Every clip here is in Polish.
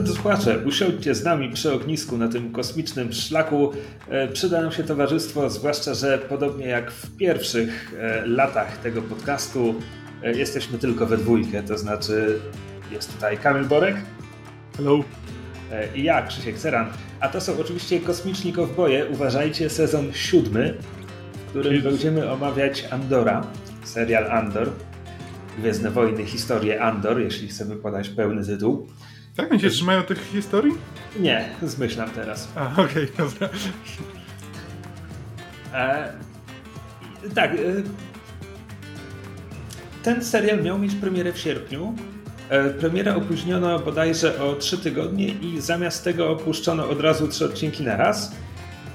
Drodzy słuchacze, usiądźcie z nami przy ognisku na tym kosmicznym szlaku. E, przyda nam się towarzystwo, zwłaszcza, że podobnie jak w pierwszych e, latach tego podcastu, e, jesteśmy tylko we dwójkę, to znaczy jest tutaj Kamil Borek. Hello. I ja, Krzysiek Ceran. A to są oczywiście Kosmiczni Kowboje. Uważajcie, sezon siódmy, w którym będziemy omawiać Andora, serial Andor. Gwiezdne Wojny, historię Andor, jeśli chcemy podać pełny tytuł. Tak? Oni się trzymają tych historii? Nie, zmyślam teraz. A, okej, okay, dobra. E, tak. E, ten serial miał mieć premierę w sierpniu. E, premierę opóźniono bodajże o trzy tygodnie i zamiast tego opuszczono od razu trzy odcinki na raz.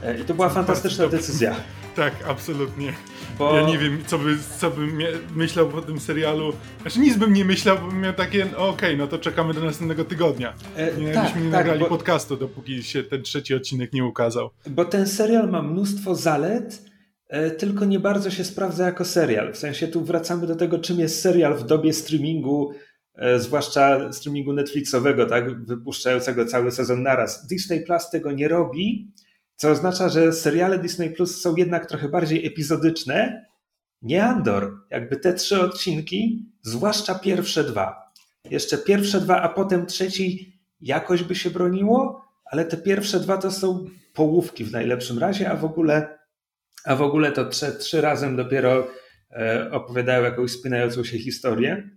E, I to była fantastyczna decyzja. Tak, absolutnie. Bo... Ja nie wiem, co, by, co bym myślał po tym serialu. Znaczy nic bym nie myślał, bo bym miał takie, no, okej, okay, no to czekamy do następnego tygodnia. E, nie, tak, nie tak, nagrali bo... podcastu, dopóki się ten trzeci odcinek nie ukazał. Bo ten serial ma mnóstwo zalet, e, tylko nie bardzo się sprawdza jako serial. W sensie tu wracamy do tego, czym jest serial w dobie streamingu, e, zwłaszcza streamingu Netflixowego, tak, wypuszczającego cały sezon naraz. Disney Plus tego nie robi, co oznacza, że seriale Disney Plus są jednak trochę bardziej epizodyczne. Nie Andor. Jakby te trzy odcinki, zwłaszcza pierwsze dwa. Jeszcze pierwsze dwa, a potem trzeci jakoś by się broniło, ale te pierwsze dwa to są połówki w najlepszym razie, a w ogóle, a w ogóle to trzy, trzy razem dopiero e, opowiadają jakąś spinającą się historię.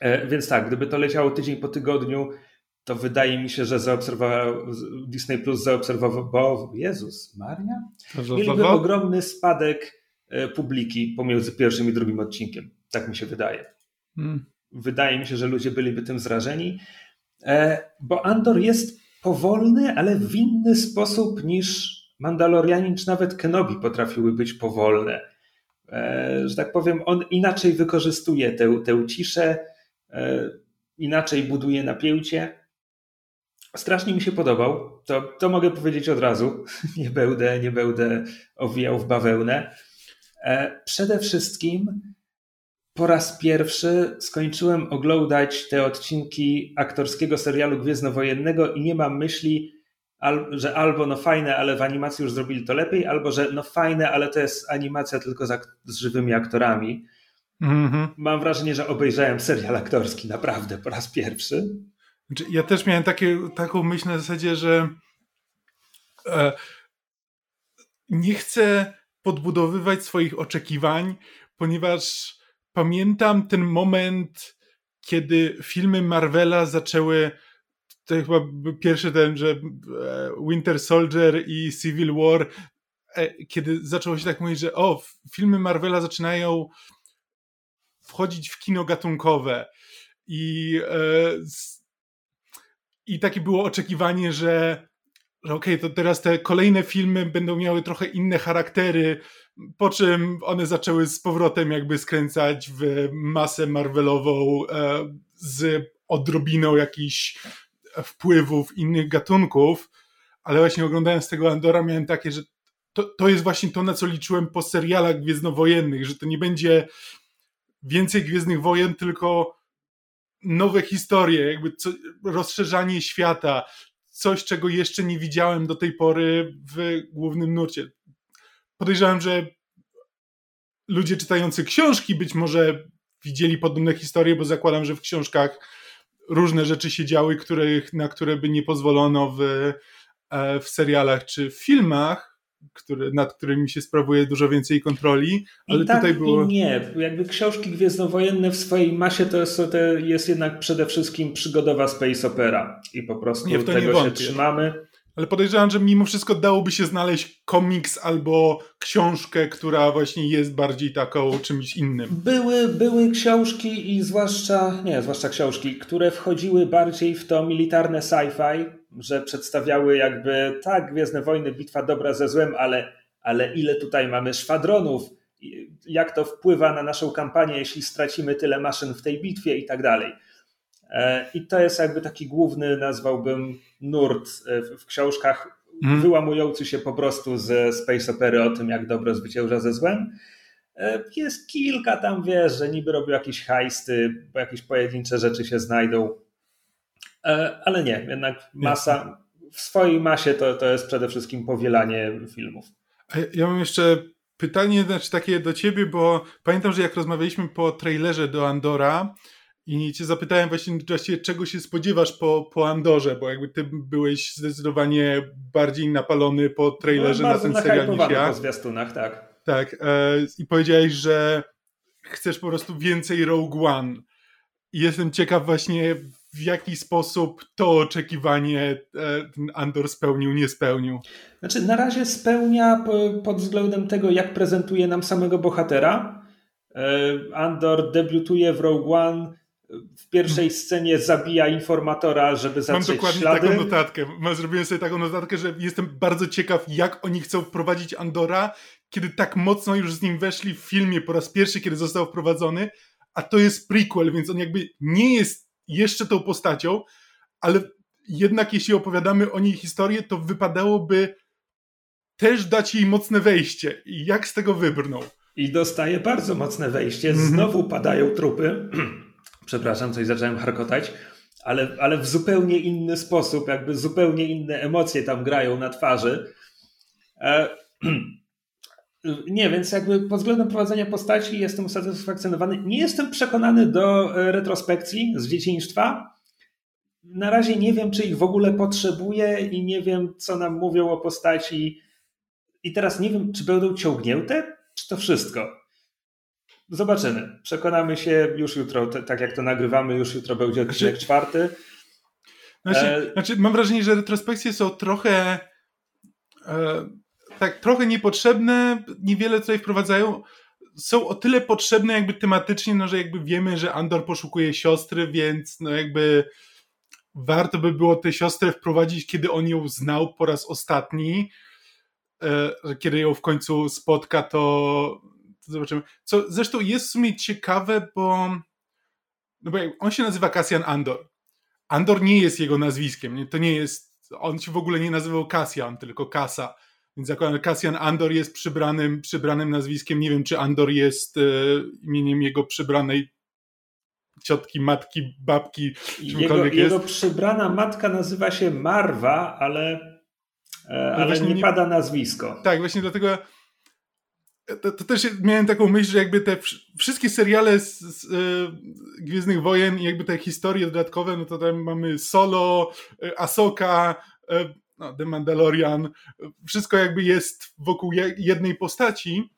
E, więc tak, gdyby to leciało tydzień po tygodniu, to wydaje mi się, że zaobserwował, Disney Plus zaobserwował, Jezus Maria, mieliby ogromny spadek e, publiki pomiędzy pierwszym i drugim odcinkiem. Tak mi się wydaje. Hmm. Wydaje mi się, że ludzie byliby tym zrażeni, e, bo Andor jest powolny, ale w inny sposób niż Mandalorianin czy nawet Kenobi potrafiły być powolne. E, że tak powiem, on inaczej wykorzystuje tę, tę ciszę, inaczej buduje napięcie Strasznie mi się podobał. To, to mogę powiedzieć od razu. Nie będę, nie będę owijał w bawełnę. E, przede wszystkim po raz pierwszy skończyłem oglądać te odcinki aktorskiego serialu Gwiezdnowojennego i nie mam myśli, że albo no fajne, ale w animacji już zrobili to lepiej, albo że no fajne, ale to jest animacja tylko z, z żywymi aktorami. Mm -hmm. Mam wrażenie, że obejrzałem serial aktorski naprawdę po raz pierwszy. Znaczy, ja też miałem takie, taką myśl na zasadzie, że e, nie chcę podbudowywać swoich oczekiwań, ponieważ pamiętam ten moment, kiedy filmy Marvela zaczęły to chyba pierwszy ten, że e, Winter Soldier i Civil War, e, kiedy zaczęło się tak mówić, że o, filmy Marvela zaczynają wchodzić w kino gatunkowe. I e, i takie było oczekiwanie, że, że okej, okay, to teraz te kolejne filmy będą miały trochę inne charaktery, po czym one zaczęły z powrotem jakby skręcać w masę Marvelową e, z odrobiną jakichś wpływów innych gatunków, ale właśnie oglądając tego Andora miałem takie, że to, to jest właśnie to, na co liczyłem po serialach gwiezdnowojennych, że to nie będzie więcej Gwiezdnych Wojen, tylko nowe historie, jakby co, rozszerzanie świata, coś, czego jeszcze nie widziałem do tej pory w głównym nurcie. Podejrzewam, że ludzie czytający książki być może widzieli podobne historie, bo zakładam, że w książkach różne rzeczy się działy, których, na które by nie pozwolono w, e, w serialach czy w filmach które, nad którymi się sprawuje dużo więcej kontroli, ale tak, tutaj było... Nie, jakby książki gwiezdnowojenne w swojej masie to jest, to jest jednak przede wszystkim przygodowa space opera i po prostu nie, tego się trzymamy. Ale podejrzewam, że mimo wszystko dałoby się znaleźć komiks albo książkę, która właśnie jest bardziej taką czymś innym. Były, były książki i zwłaszcza, nie, zwłaszcza książki, które wchodziły bardziej w to militarne sci-fi, że przedstawiały jakby tak, Gwiezdne Wojny, bitwa dobra ze złem, ale, ale ile tutaj mamy szwadronów, jak to wpływa na naszą kampanię, jeśli stracimy tyle maszyn w tej bitwie i tak dalej. E, I to jest jakby taki główny, nazwałbym, nurt e, w książkach, mm. wyłamujący się po prostu ze space opery o tym, jak dobro zwycięża ze złem. E, jest kilka tam, wiesz, że niby robią jakieś hajsty, bo jakieś pojedyncze rzeczy się znajdą, Ale nie, jednak masa, w swojej masie to, to jest przede wszystkim powielanie filmów. Ja mam jeszcze pytanie, znaczy takie do ciebie, bo pamiętam, że jak rozmawialiśmy po trailerze do Andora i cię zapytałem właśnie, właściwie czego się spodziewasz po, po Andorze, bo jakby ty byłeś zdecydowanie bardziej napalony po trailerze no, na ten serial niż ja. po zwiastunach, tak. Tak, e, i powiedziałeś, że chcesz po prostu więcej Rogue One. I jestem ciekaw właśnie w jaki sposób to oczekiwanie e, Andor spełnił, nie spełnił? Znaczy, na razie spełnia pod względem tego, jak prezentuje nam samego bohatera. E, Andor debiutuje w Rogue One. W pierwszej scenie zabija informatora, żeby zatrzeć Mam dokładnie ślady. taką notatkę. Zrobiłem sobie taką notatkę, że jestem bardzo ciekaw, jak oni chcą wprowadzić Andora, kiedy tak mocno już z nim weszli w filmie po raz pierwszy, kiedy został wprowadzony, a to jest prequel, więc on jakby nie jest jeszcze tą postacią, ale jednak jeśli opowiadamy o niej historię, to wypadałoby też dać jej mocne wejście. I jak z tego wybrnął? I dostaje bardzo mocne wejście. Mhm. Znowu padają trupy. Przepraszam, coś zacząłem harkotać. Ale, ale w zupełnie inny sposób, jakby zupełnie inne emocje tam grają na twarzy. E, nie, więc jakby pod względem prowadzenia postaci jestem usatysfakcjonowany. Nie jestem przekonany do e, retrospekcji z dzieciństwa. Na razie nie wiem, czy ich w ogóle potrzebuję i nie wiem, co nam mówią o postaci. I teraz nie wiem, czy będą ciągnięte, czy to wszystko. Zobaczymy. Przekonamy się już jutro, tak jak to nagrywamy, już jutro będzie odcinek znaczy, czwarty. Znaczy, e... znaczy, mam wrażenie, że retrospekcje są trochę. E tak trochę niepotrzebne, niewiele tutaj wprowadzają. Są o tyle potrzebne jakby tematycznie, no że jakby wiemy, że Andor poszukuje siostry, więc no jakby warto by było tę siostrę wprowadzić, kiedy on ją znał po raz ostatni, e, kiedy ją w końcu spotka, to, to zobaczymy. Co zresztą jest w sumie ciekawe, bo, no bo on się nazywa Cassian Andor. Andor nie jest jego nazwiskiem, nie? to nie jest, on się w ogóle nie nazywał Cassian, tylko Kasa więc zakładam, Cassian Andor jest przybranym, przybranym nazwiskiem. Nie wiem, czy Andor jest e, imieniem jego przybranej ciotki, matki, babki, jego, jest. Jego przybrana matka nazywa się Marwa, ale, e, ale nie, nie pada nazwisko. Tak, właśnie dlatego to, to, też miałem taką myśl, że jakby te wszystkie seriale z, z y, Gwiezdnych Wojen i jakby te historie dodatkowe, no to tam mamy Solo, y, Asoka, y, no, The Mandalorian, wszystko jakby jest wokół jednej postaci.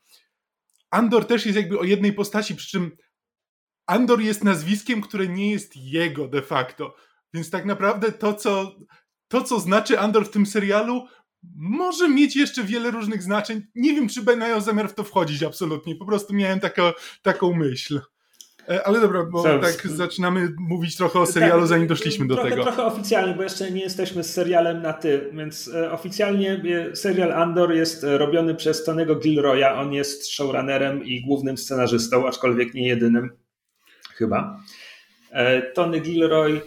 Andor też jest jakby o jednej postaci, przy czym Andor jest nazwiskiem, które nie jest jego de facto. Więc tak naprawdę to, co, to, co znaczy Andor w tym serialu, może mieć jeszcze wiele różnych znaczeń. Nie wiem, czy będę miał zamiar w to wchodzić absolutnie. Po prostu miałem taka, taką myśl. E, ale dobra, bo Co? tak zaczynamy mówić trochę o serialu, tak, zanim doszliśmy do trochę, tego. Trochę oficjalnie, bo jeszcze nie jesteśmy z serialem na ty, więc e, oficjalnie e, serial Andor jest robiony przez Tonego Gilroya. On jest showrunnerem i głównym scenarzystą, aczkolwiek nie jedynym. Chyba. Tony Gilroy,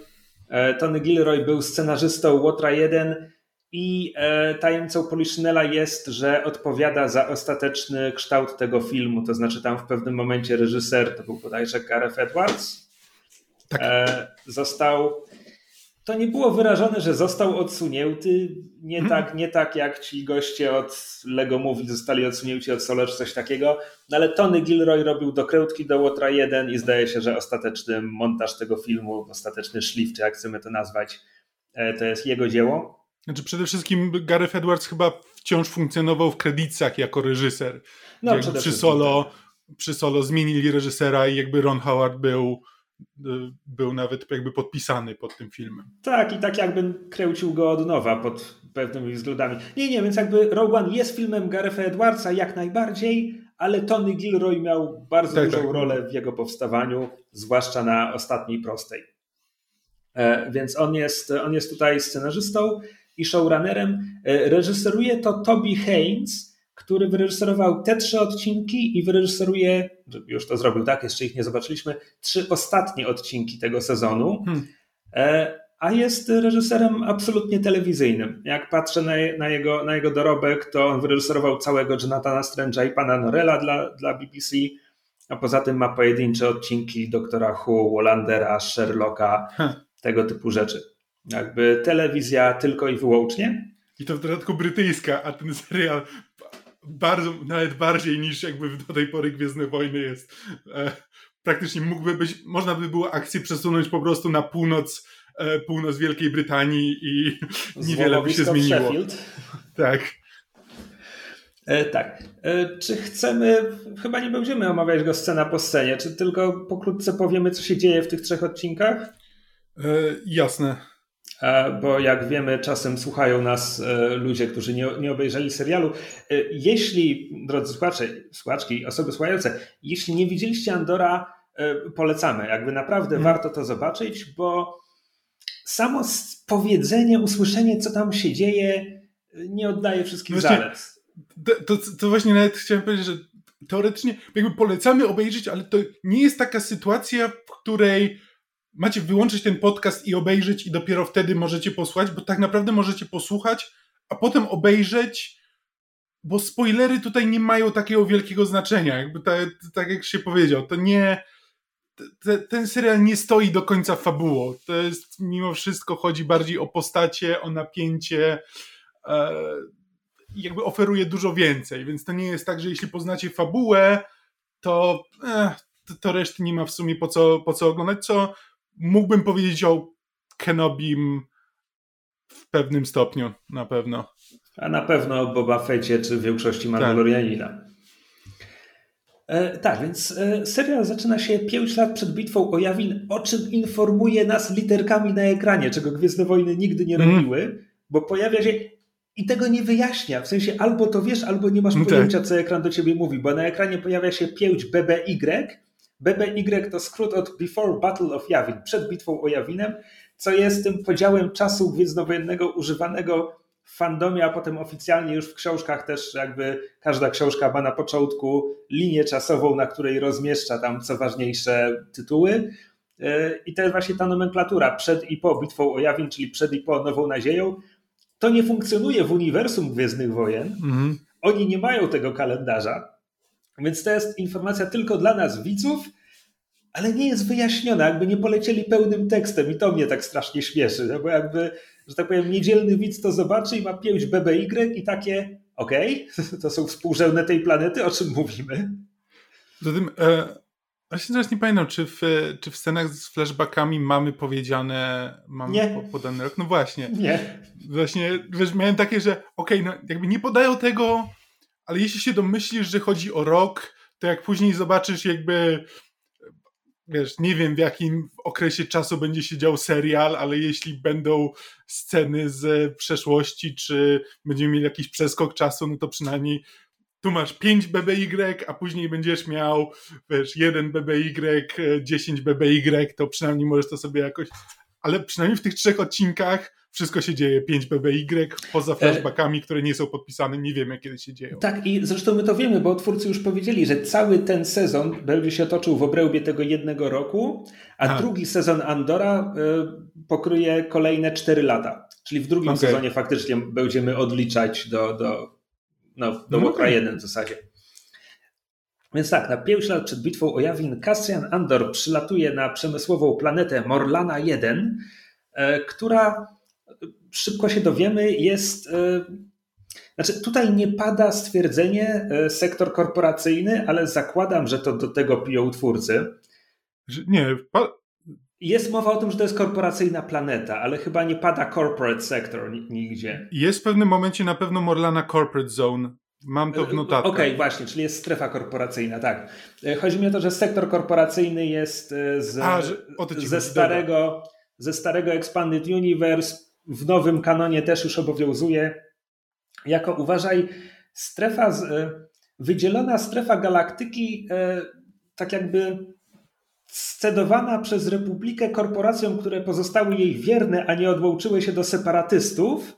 Tony Gilroy był scenarzystą Łotra 1 i e, tajemnicą Poliszynela jest, że odpowiada za ostateczny kształt tego filmu. To znaczy, tam w pewnym momencie reżyser, to był bodajże Gareth Edwards, tak. e, został. To nie było wyrażone, że został odsunięty. Nie, hmm. tak, nie tak jak ci goście od Lego Movie zostali odsunięci od Solo czy coś takiego. No ale Tony Gilroy robił dokrętki do Łotra 1 i zdaje się, że ostateczny montaż tego filmu, ostateczny szlif, czy jak chcemy to nazwać, e, to jest jego dzieło. Znaczy przede wszystkim Gareth Edwards chyba wciąż funkcjonował w kredytach jako reżyser. No, przy solo, tak. przy solo zmienili reżysera i jakby Ron Howard był, y, był nawet jakby podpisany pod tym filmem. Tak, i tak jakby kręcił go od nowa pod pewnymi względami. Nie, nie, więc jakby Rogue One jest filmem Garetha Edwardsa jak najbardziej, ale Tony Gilroy miał bardzo tak, dużą tak. rolę w jego powstawaniu, zwłaszcza na ostatniej prostej. E, więc on jest, on jest tutaj scenarzystą i showrunnerem. E, reżyseruje to Toby Haynes, który wyreżyserował te trzy odcinki i wyreżyseruje, już to zrobił, tak, jeszcze ich nie zobaczyliśmy, trzy ostatnie odcinki tego sezonu. Hmm. E, a jest reżyserem absolutnie telewizyjnym. Jak patrzę na, na, jego, na jego dorobek, to on wyreżyserował całego Jonathana Strange'a i pana Norella dla, dla BBC, a poza tym ma pojedyncze odcinki Doktora Who, Wallandera, Sherlocka, hmm. tego typu rzeczy. Jakby telewizja tylko i wyłącznie. I to w dodatku brytyjska, a ten serial bardzo, nawet bardziej niż jakby do tej pory Gwiezdne Wojny jest. E, praktycznie mógłby być, można by było akcję przesunąć po prostu na północ, e, północ Wielkiej Brytanii i niewiele by się zmieniło. Sheffield. Tak. E, tak. E, czy chcemy, chyba nie będziemy omawiać go scena po scenie, czy tylko pokrótce powiemy, co się dzieje w tych trzech odcinkach? E, jasne. E, bo jak wiemy, czasem słuchają nas e, ludzie, którzy nie, nie obejrzeli serialu. Jeśli, drodzy słuchacze, słuchaczki, osoby słuchające, jeśli nie widzieliście Andora, polecamy. Jakby naprawdę hmm. warto to zobaczyć, bo samo powiedzenie, usłyszenie, co tam się dzieje, nie oddaje wszystkich Właśnie, zalet to, to, to, właśnie nawet chciałem powiedzieć, że teoretycznie jakby polecamy obejrzeć, ale to nie jest taka sytuacja, w której macie wyłączyć ten podcast i obejrzeć i dopiero wtedy możecie posłuchać, bo tak naprawdę możecie posłuchać, a potem obejrzeć, bo spoilery tutaj nie mają takiego wielkiego znaczenia. Jakby tak, tak jak się powiedział, to nie. Te, ten serial nie stoi do końca fabułą. To jest mimo wszystko chodzi bardziej o postacie, o napięcie. E, jakby oferuje dużo więcej, więc to nie jest tak, że jeśli poznacie fabułę, to, eh, to, to reszty nie ma w sumie po co, po co oglądać, co mógłbym powiedzieć o Kenobim w pewnym stopniu, na pewno. A na pewno o Boba Fecie czy większości Mandalorianina. Tak. E, tak, więc e, serial zaczyna się 5 lat przed bitwą o Jawin, o czym informuje nas literkami na ekranie, czego Gwiezdne Wojny nigdy nie mhm. robiły, mm. bo pojawia się i tego nie wyjaśnia. W sensie albo to wiesz, albo nie masz no pojęcia, tak. co ekran do ciebie mówi, bo na ekranie pojawia się pięć BBY. BBY to skrót od Before Battle of Yavin, przed bitwą o Jawinem, co jest tym podziałem czasu gwiezdnowojennego używanego w fandomie, a potem oficjalnie już w książkach też jakby każda książka ma na początku linię czasową, na której rozmieszcza tam co ważniejsze tytuły. E, I to jest właśnie ta nomenklatura przed i po bitwą o Jawin, czyli przed i po Nową Nadzieją. To nie funkcjonuje w uniwersum Gwiezdnych Wojen. Mhm. Oni nie mają tego kalendarza, więc to jest informacja tylko dla nas, widzów, ale nie jest wyjaśniona, jakby nie polecieli pełnym tekstem i to mnie tak strasznie śmieszy, no bo jakby, że tak powiem, niedzielny widz to zobaczy i ma 5 BBY i takie, okej, okay, to są współrzędne tej planety, o czym mówimy. Zatem e, Właśnie teraz nie pamiętam, czy w, czy w scenach z flashbackami mamy powiedziane, mamy nie. podany rok. No właśnie. Nie. Właśnie wiesz, miałem takie, że okej, okay, no jakby nie podają tego, ale jeśli się domyślisz, że chodzi o rok, to jak później zobaczysz jakby wiesz, nie wiem w jakim okresie czasu będzie się dział serial, ale jeśli będą sceny z przeszłości, czy będziemy mieli jakiś przeskok czasu, no to przynajmniej tu masz 5 BBY, a później będziesz miał, wiesz, 1 BBY, 10 BBY, to przynajmniej możesz to sobie jakoś. Ale przynajmniej w tych trzech odcinkach wszystko się dzieje 5 BBY, poza e, flashbackami, które nie są podpisane, nie wiemy kiedy się dzieją. Tak, i zresztą my to wiemy, bo twórcy już powiedzieli, że cały ten sezon będzie się toczył w obrębie tego jednego roku, a, a. drugi sezon Andora y, pokryje kolejne 4 lata. Czyli w drugim okay. sezonie faktycznie będziemy odliczać do, do no, do no okay. jeden w zasadzie. Więc tak, na 5 lat przed bitwą o Jawin Cassian Andor przylatuje na przemysłową planetę Morlana 1, e, która szybko się dowiemy jest e, znaczy, tutaj nie pada stwierdzenie e, sektor korporacyjny, ale zakładam, że to do tego piją twórcy. Nie, jest mowa o tym, że to jest korporacyjna planeta, ale chyba nie pada corporate sector nigdzie. Jest w pewnym momencie na pewno Morlana Corporate Zone. Mam to w notatkach. Okej, okay, właśnie, czyli jest strefa korporacyjna, tak. E, chodzi mi o to, że sektor korporacyjny jest e, z, A, że, ze, starego, ze starego Expanded Universe, w nowym kanonie też już obowiązuje. Jako uważaj, strefa, z, e, wydzielona strefa galaktyki, tak jakby scedowana przez Republikę korporacjom, które pozostały jej wierne, a nie odłączyły się do separatystów.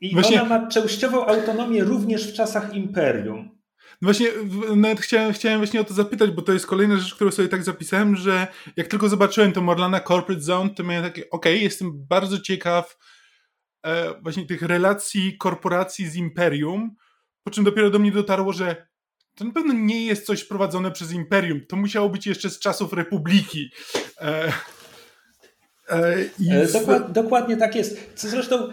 I właśnie... ona ma częściową autonomię również w czasach imperium. No właśnie, nawet chciałem, chciałem właśnie o to zapytać, bo to jest kolejna rzecz, którą sobie tak zapisałem, że jak tylko zobaczyłem to Morlana Corporate Zone, to miałem takie, okej, okay, jestem bardzo ciekaw e, właśnie tych relacji korporacji z imperium, po czym dopiero do mnie dotarło, że to na pewno nie jest coś prowadzone przez imperium. To musiało być jeszcze z czasów republiki. E, I Dokład, dokładnie tak jest. Co zresztą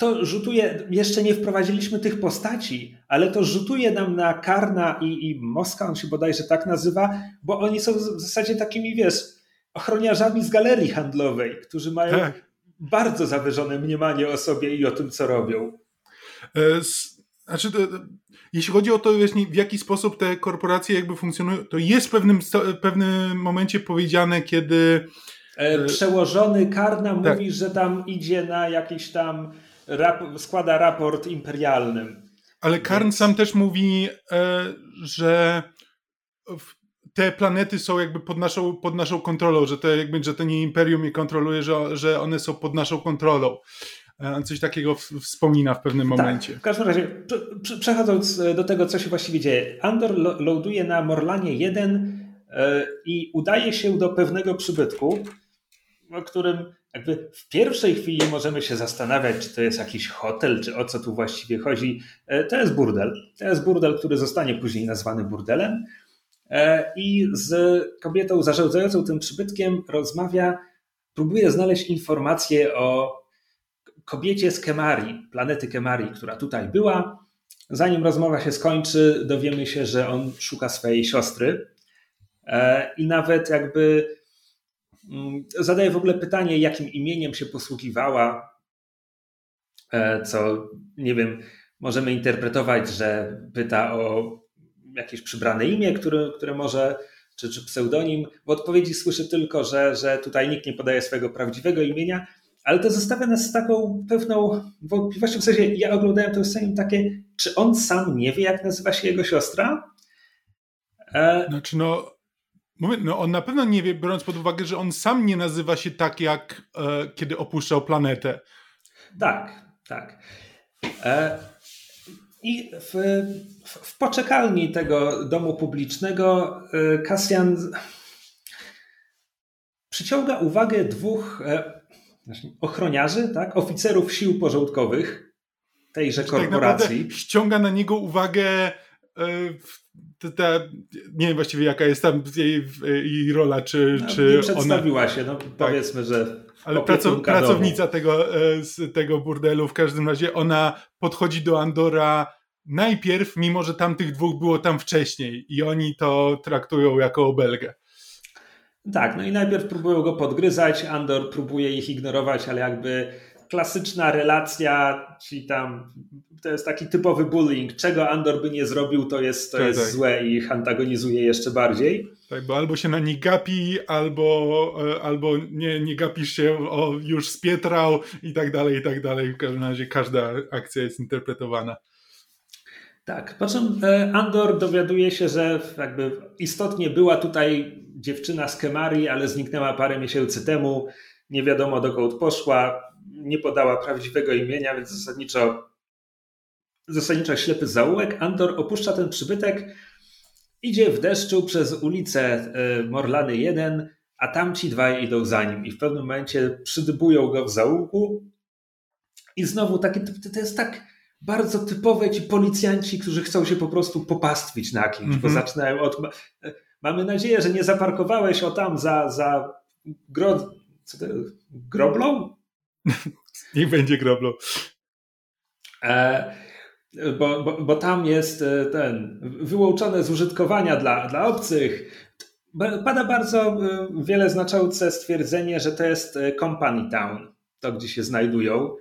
to rzutuje, jeszcze nie wprowadziliśmy tych postaci, ale to rzutuje nam na Karna i, i Moska, on się bodajże tak nazywa, bo oni są w zasadzie takimi, wiesz, ochroniarzami z galerii handlowej, którzy mają tak. bardzo zawyżone mniemanie o sobie i o tym, co robią. E, znaczy, to, jeśli chodzi o to, w jaki sposób te korporacje jakby funkcjonują, to jest w pewnym, pewnym momencie powiedziane, kiedy. E, przełożony Karna tak. mówi, że tam idzie na jakiś tam rap, składa raport imperialnym. Ale Karn Więc... sam też mówi, e, że te planety są jakby pod naszą, pod naszą kontrolą, że to, jakby, że to nie imperium je kontroluje, że, że one są pod naszą kontrolą. E, on coś takiego wspomina w pewnym tak, momencie. W każdym razie, przechodząc do tego, co się właściwie dzieje. Andor loaduje na Morlanie 1 e, i udaje się do pewnego przybytku, o którym jakby w pierwszej chwili możemy się zastanawiać, czy to jest jakiś hotel, czy o co tu właściwie chodzi. E, to jest burdel. To jest burdel, który zostanie później nazwany burdelem. E, I z kobietą zarządzającą tym przybytkiem rozmawia, próbuje znaleźć informacje o kobiecie z Kemari, planety Kemari, która tutaj była. Zanim rozmowa się skończy, dowiemy się, że on szuka swojej siostry. E, I nawet jakby Mm, zadaje w ogóle pytanie, jakim imieniem się posługiwała, e, co nie wiem, możemy interpretować, że pyta o jakieś przybrane imię, które, które może, czy, czy pseudonim. W odpowiedzi słyszy tylko, że, że tutaj nikt nie podaje swojego prawdziwego imienia, ale to zostawia nas z taką pewną wątpliwością. W sensie, ja oglądałem to scenie takie, czy on sam nie wie, jak nazywa się jego siostra? E... Znaczy, no, no on na pewno nie wie, biorąc pod uwagę, że on sam nie nazywa się tak, jak e, kiedy opuszczał planetę. Tak, tak. E, I w, w, w, poczekalni tego domu publicznego Kasjan e, przyciąga uwagę dwóch e, ochroniarzy, tak, oficerów sił porządkowych tejże tak korporacji. Tak ściąga na niego uwagę e, ta, nie wiem właściwie jaka jest tam jej, jej rola, czy, no, czy nie przedstawiła ona... się, no tak. powiedzmy, że ale pracow, pracownica tego, e, z tego burdelu w każdym razie, ona podchodzi do Andora najpierw, mimo że tamtych dwóch było tam wcześniej i oni to traktują jako obelgę. Tak, no i najpierw próbują go podgryzać, Andor próbuje ich ignorować, ale jakby klasyczna relacja, czyli tam to jest taki typowy bullying. Czego Andor by nie zrobił, to jest, to tak, jest tak. złe i ich antagonizuje jeszcze bardziej. Tak, bo albo się na nich gapi, albo, e, albo nie, nie gapisz się, o już spietrał i tak dalej, i tak dalej. W każdym razie każda akcja jest interpretowana. Tak, po czym e, Andor dowiaduje się, że jakby istotnie była tutaj dziewczyna z Kemari, ale zniknęła parę miesięcy temu. Nie wiadomo dokąd poszła, nie podała prawdziwego imienia, więc zasadniczo zasadniczo ślepy zaułek, Andor opuszcza ten przybytek, idzie w deszczu przez ulicę e, Morlany 1, a tamci dwaj idą za nim i w pewnym momencie przydybują go w zaułku i znowu takie, to jest tak bardzo typowe ci policjanci, którzy chcą się po prostu popastwić na kimś, mm -hmm. bo mhm. zaczynają od... Mamy nadzieję, że nie zaparkowałeś o tam za, za gro... Co to, groblą? Niech będzie groblą. E, bo, bo, bo tam jest e, ten wyłączone z użytkowania dla, dla obcych. Pada bardzo e, wiele znaczące stwierdzenie, że to jest e, Company Town, to gdzie się znajdują,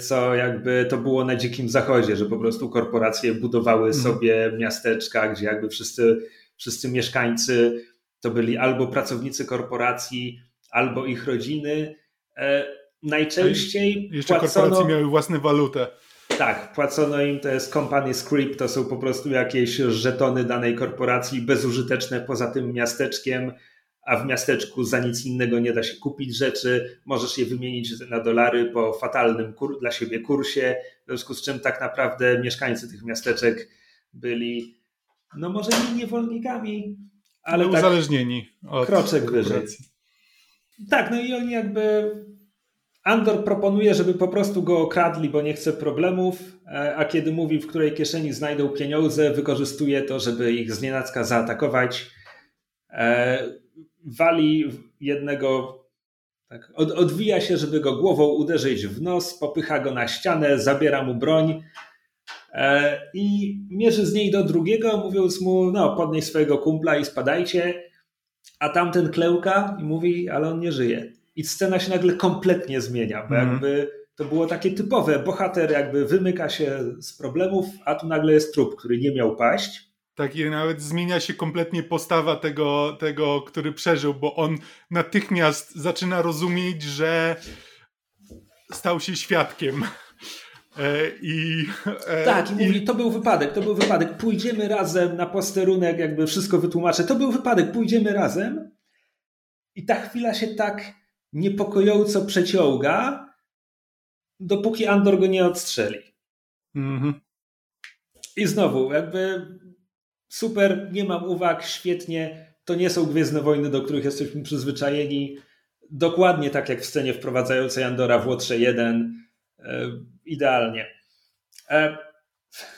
co jakby to było na dzikim zachodzie, że po prostu korporacje budowały mhm. sobie miasteczka, gdzie jakby wszyscy, wszyscy mieszkańcy to byli albo pracownicy korporacji, albo ich rodziny. Najczęściej jeszcze płacono... korporacje miały własną walutę. Tak, płacono im, to jest company script, to są po prostu jakieś żetony danej korporacji bezużyteczne poza tym miasteczkiem, a w miasteczku za nic innego nie da się kupić rzeczy, możesz je wymienić na dolary po fatalnym kur- dla siebie kursie, w związku z czym tak naprawdę mieszkańcy tych miasteczek byli, no może nie niewolnikami, ale no, tak uzależnieni od kroczek wyżej. Tak, no i oni jakby Andor proponuje, żeby po prostu go okradli, bo nie chce problemów, e, a kiedy mówi, w której kieszeni znajdą pieniądze, wykorzystuje to, żeby ich znienacka zaatakować. E, wali jednego Tak. Od, odwija się, żeby go głową uderzyć w nos, popycha go na ścianę, zabiera mu broń e, i mierzy z niej do drugiego, mówiąc mu, no podnieś swojego kumpla i spadajcie, a tamten klełka i mówi, ale on nie żyje. I scena się nagle kompletnie zmienia, bo mm. jakby to było takie typowe, bohater jakby wymyka się z problemów, a tu nagle jest trup, który nie miał paść. Tak, i nawet zmienia się kompletnie postawa tego, tego, który przeżył, bo on natychmiast zaczyna rozumieć, że stał się świadkiem. E, I, e, tak, i mówi, to był wypadek, to był wypadek. Pójdziemy razem na posterunek, jakby wszystko wytłumaczę. To był wypadek, pójdziemy razem. I ta chwila się tak niepokojąco przeciąga, dopóki Andor go nie odstrzeli. Mm-hmm. I znowu, jakby super, nie mam uwag, świetnie. To nie są Gwiezdne Wojny, do których jesteśmy przyzwyczajeni. Dokładnie tak jak w scenie wprowadzającej Andora w Łotrze 1. E, idealnie. E,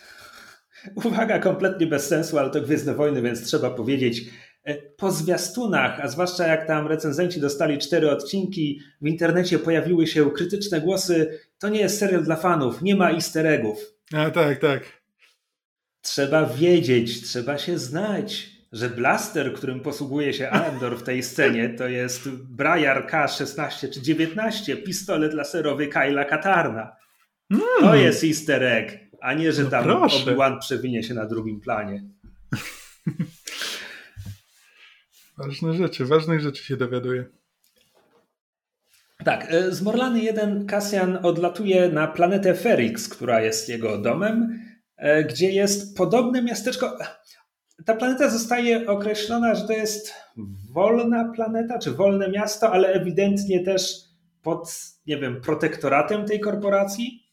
uwaga, kompletnie bez sensu, ale to Gwiezdne Wojny, więc trzeba powiedzieć. E, po zwiastunach, a zwłaszcza jak tam recenzenci dostali cztery odcinki, w internecie pojawiły się krytyczne głosy. To nie jest serial dla fanów, nie ma easter eggów. A tak, tak. Trzeba wiedzieć, trzeba się znać, że blaster, którym posługuje się Andor w tej scenie, to jest Briar K-16 czy 19, pistolet laserowy Kyla Katarna. Mm. To jest easter egg, a nie, że no tam no Obi-Wan przewinie się na drugim planie. Ważne rzeczy, ważnych rzeczy się dowiaduje. Tak, e, z Morlany 1 Cassian odlatuje na planetę Ferix, która jest jego domem E, gdzie jest podobne miasteczko. Ta planeta zostaje określona, że to jest wolna planeta, czy wolne miasto, ale ewidentnie też pod, nie wiem, protektoratem tej korporacji.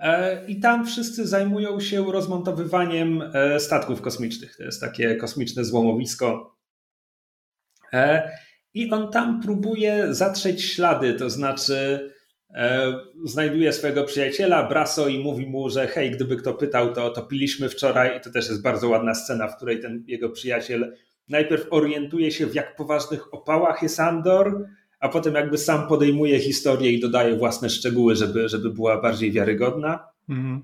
E, I tam wszyscy zajmują się rozmontowywaniem e, statków kosmicznych. To jest takie kosmiczne złomowisko. I on tam próbuje zatrzeć ślady, to znaczy E, znajduje swojego przyjaciela Braso i mówi mu, że hej, gdyby kto pytał, to, to piliśmy wczoraj i to też jest bardzo ładna scena, w której ten jego przyjaciel najpierw orientuje się w jak poważnych opałach jest Andor, a potem jakby sam podejmuje historię i dodaje własne szczegóły, żeby, żeby była bardziej wiarygodna. Mhm.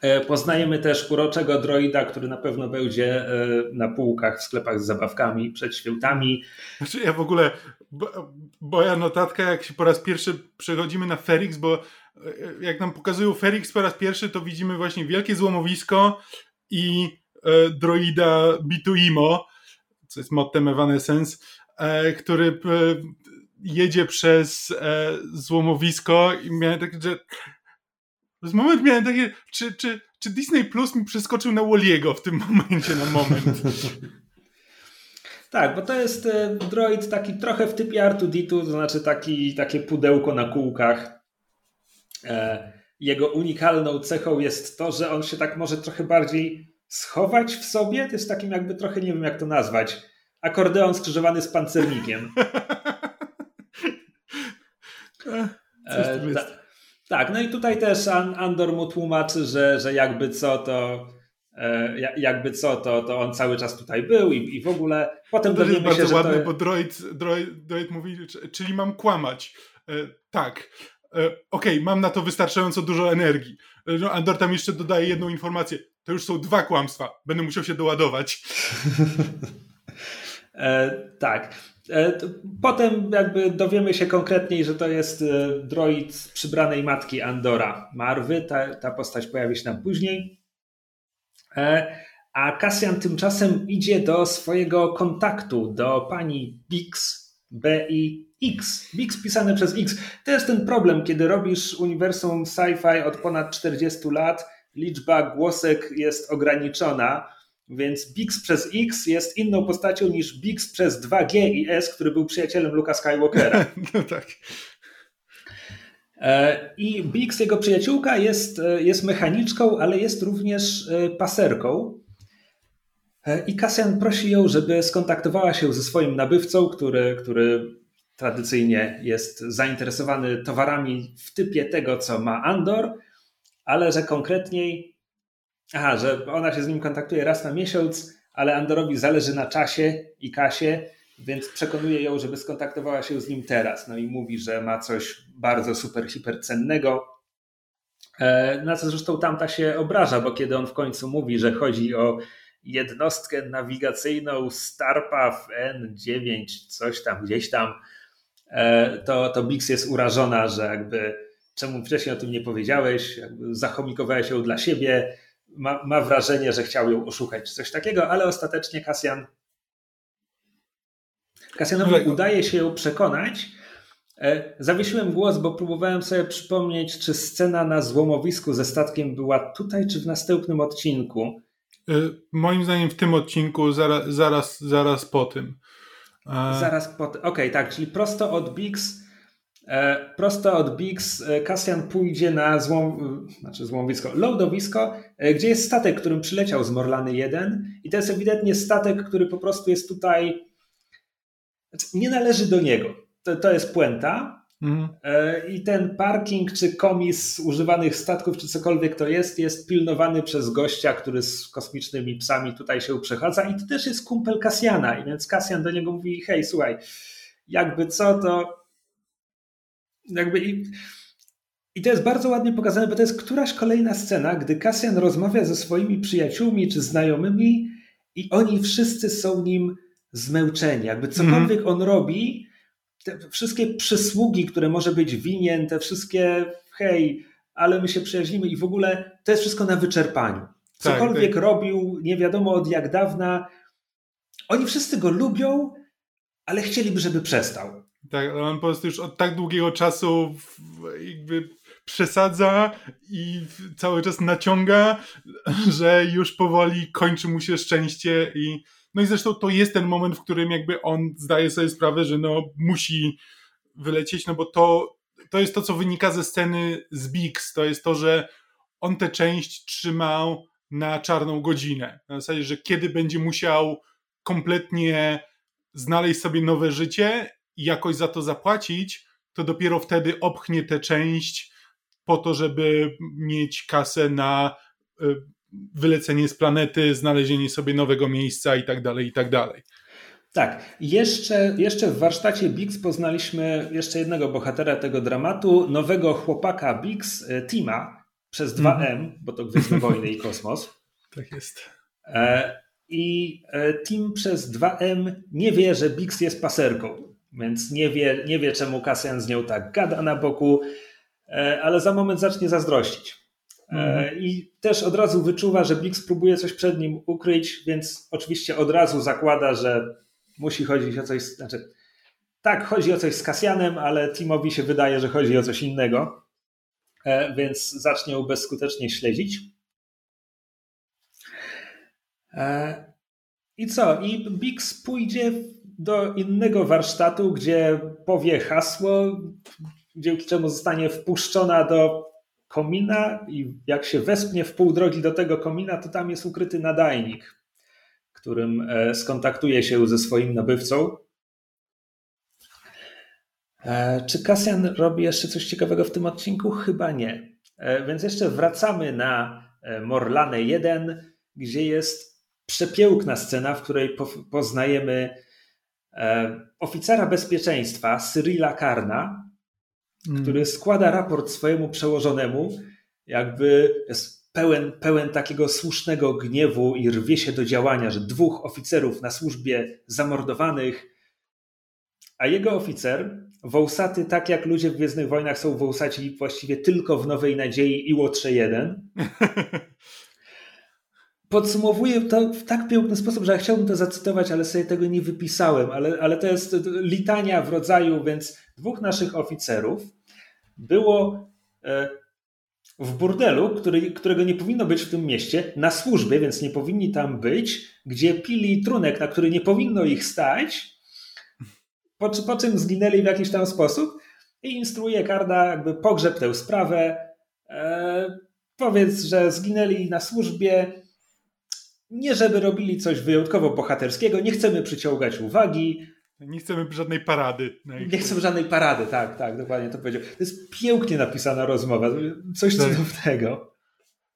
E, poznajemy też uroczego droida, który na pewno będzie e, na półkach w sklepach z zabawkami przed świętami. Znaczy ja w ogóle, moja notatka, jak się po raz pierwszy przechodzimy na Ferix, bo e, jak nam pokazują Ferix po raz pierwszy, to widzimy właśnie wielkie złomowisko i droida Bituimo, co jest mottem Evanescence, który jedzie przez złomowisko i miałem tak, że z moment miałem takie, czy, czy, czy Disney Plus mi przeskoczył na Walliego w tym momencie na moment. Tak, bo to jest e, droid taki trochę w typie R2D2, to znaczy taki, takie pudełko na kółkach. E, jego unikalną cechą jest to, że on się tak może trochę bardziej schować w sobie. To jest takim jakby trochę, nie wiem jak to nazwać, akordeon skrzyżowany z pancernikiem. E, tak, no i tutaj też Andor mu tłumaczy, że, że jakby co to e, jakby co, to, to on cały czas tutaj był i, i w ogóle potem to jest bardzo się, ładne, to... bo droid, droid, droid mówi, czyli mam kłamać. E, tak. E, Okej, okay, mam na to wystarczająco dużo energii. E, no, Andor tam jeszcze dodaje jedną informację. To już są dwa kłamstwa. Będę musiał się doładować. e, tak. E, potem jakby dowiemy się konkretniej, że to jest e, droid przybranej matki Andora Marwy. Ta, ta postać pojawi się nam później. E, a Cassian tymczasem idzie do swojego kontaktu, do pani Bix, B-I-X. Bix pisane przez X. To jest ten problem, kiedy robisz uniwersum sci-fi od ponad 40 lat, liczba głosek jest ograniczona więc Bix przez X jest inną postacią niż Bix przez 2G i S, który był przyjacielem Luka Skywalkera. no tak. E, I Bix, jego przyjaciółka, jest, e, jest mechaniczką, ale jest również e, paserką. I Cassian prosi ją, żeby skontaktowała się ze swoim nabywcą, który, który tradycyjnie jest zainteresowany towarami w typie tego, co ma Andor, ale że konkretniej Aha, że ona się z nim kontaktuje raz na miesiąc, ale Andorowi zależy na czasie i kasie, więc przekonuje ją, żeby skontaktowała się z nim teraz. No i mówi, że ma coś bardzo super, hipercennego. E, na co zresztą tamta się obraża, bo kiedy on w końcu mówi, że chodzi o jednostkę nawigacyjną Starpath N9, coś tam, gdzieś tam, e, to, to Bix jest urażona, że jakby czemu wcześniej o tym nie powiedziałeś, jakby zachomikowałeś ją dla siebie, ma, ma wrażenie, że chciał ją oszukać czy coś takiego, ale ostatecznie Kasjan Kasjanowi no udaje się ją przekonać. E, zawiesiłem głos, bo próbowałem sobie przypomnieć, czy scena na złomowisku ze statkiem była tutaj, czy w następnym odcinku. E, moim zdaniem w tym odcinku zaraz, zaraz, zaraz po tym. E, zaraz po tym. Okej, okay, tak, czyli prosto od Bix. Prosto od Bix Kasjan pójdzie na złom, znaczy złomowisko, lądowisko, gdzie jest statek, którym przyleciał z Morlany 1 i to jest ewidentnie statek, który po prostu jest tutaj znaczy, nie należy do niego. To, to jest puenta. Mhm. E, I ten parking, czy komis używanych statków, czy cokolwiek to jest, jest pilnowany przez gościa, który z kosmicznymi psami tutaj się przechadza. I to też jest kumpel Kasjana. I więc Kasjan do niego mówi: Hej, słuchaj, jakby co to. Jakby. I, i to jest bardzo ładnie pokazane, bo to jest któraś kolejna scena, gdy Kasjan rozmawia ze swoimi przyjaciółmi czy znajomymi, i oni wszyscy są nim zmęczeni. Jakby cokolwiek mm. on robi, te wszystkie przysługi, które może być winien, te wszystkie hej, ale my się przyjaźnimy i w ogóle to jest wszystko na wyczerpaniu. Tak, cokolwiek tak, tak. robił, nie wiadomo od jak dawna. Oni wszyscy go lubią, ale chcieliby, żeby przestał. Tak, on po prostu już od tak długiego czasu jakby przesadza i cały czas naciąga, że już powoli kończy mu się szczęście i no i zresztą to jest ten moment, w którym jakby on zdaje sobie sprawę, że no musi wylecieć, no bo to, to jest to, co wynika ze sceny z Bix. To jest to, że on tę część trzymał na czarną godzinę. Na zasadzie, że kiedy będzie musiał kompletnie znaleźć sobie nowe życie i jakoś za to zapłacić, to dopiero wtedy opchnie tę część po to, żeby mieć kasę na y, wylecenie z planety, znalezienie sobie nowego miejsca i tak dalej, i tak dalej. Tak, jeszcze, jeszcze w warsztacie Bix poznaliśmy jeszcze jednego bohatera tego dramatu, nowego chłopaka Bix, e, Tima, przez 2M, mm. bo to Gwiezdne Wojny i Kosmos. Tak jest. E, I e, Tim przez 2M nie wie, że Bix jest paserką, więc nie wie, nie wie czemu Cassian z nią tak gada na boku, ale za moment zacznie zazdrościć. Mhm. I też od razu wyczuwa, że Bix próbuje coś przed nim ukryć, więc oczywiście od razu zakłada, że musi chodzić o coś. Znaczy, tak, chodzi o coś z Kasjanem, ale Timowi się wydaje, że chodzi o coś innego, e, więc zacznie ją bezskutecznie śledzić. E, I co? I Bix pójdzie do innego warsztatu, gdzie powie hasło, dzięki czemu zostanie wpuszczona do komina i jak się wespnie w pół drogi do tego komina, to tam jest ukryty nadajnik, którym e, skontaktuje się ze swoim nabywcą. E, czy Kasjan robi jeszcze coś ciekawego w tym odcinku? Chyba nie. E, więc jeszcze wracamy na Morlane 1, gdzie jest przepiękna scena, w której poznajemy oficera bezpieczeństwa Cyrila Karna, mm. który składa raport swojemu przełożonemu, jakby jest pełen, pełen takiego słusznego gniewu i rwie się do działania, że dwóch oficerów na służbie zamordowanych, a jego oficer, wąsaty tak jak ludzie w Gwiezdnych Wojnach są wąsaci właściwie tylko w Nowej Nadziei i Łotrze 1, podsumowuje to w tak piękny sposób, że ja chciałbym to zacytować, ale sobie tego nie wypisałem, ale, ale to jest litania w rodzaju, więc dwóch naszych oficerów było e, w burdelu, który, którego nie powinno być w tym mieście, na służbie, więc nie powinni tam być, gdzie pili trunek, na który nie powinno ich stać, po, po czym zginęli w jakiś tam sposób i instruuje Karda, jakby pogrzeb tę sprawę, e, powiedz, że zginęli na służbie, nie żeby robili coś wyjątkowo bohaterskiego, nie chcemy przyciągać uwagi. Nie chcemy żadnej parady. Nie chcemy żadnej parady, tak, tak, dokładnie to powiedział. To jest pięknie napisana rozmowa, coś tak. cudownego.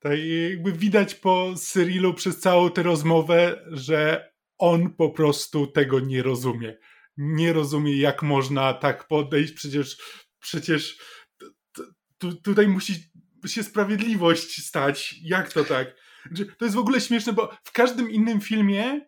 Tak, jakby widać po Cyrilu przez całą tę rozmowę, że on po prostu tego nie rozumie. nie rozumie, jak można tak podejść, przecież, przecież tu, tutaj musi się sprawiedliwość stać. Jak to tak? To jest w ogóle śmieszne, bo w każdym innym filmie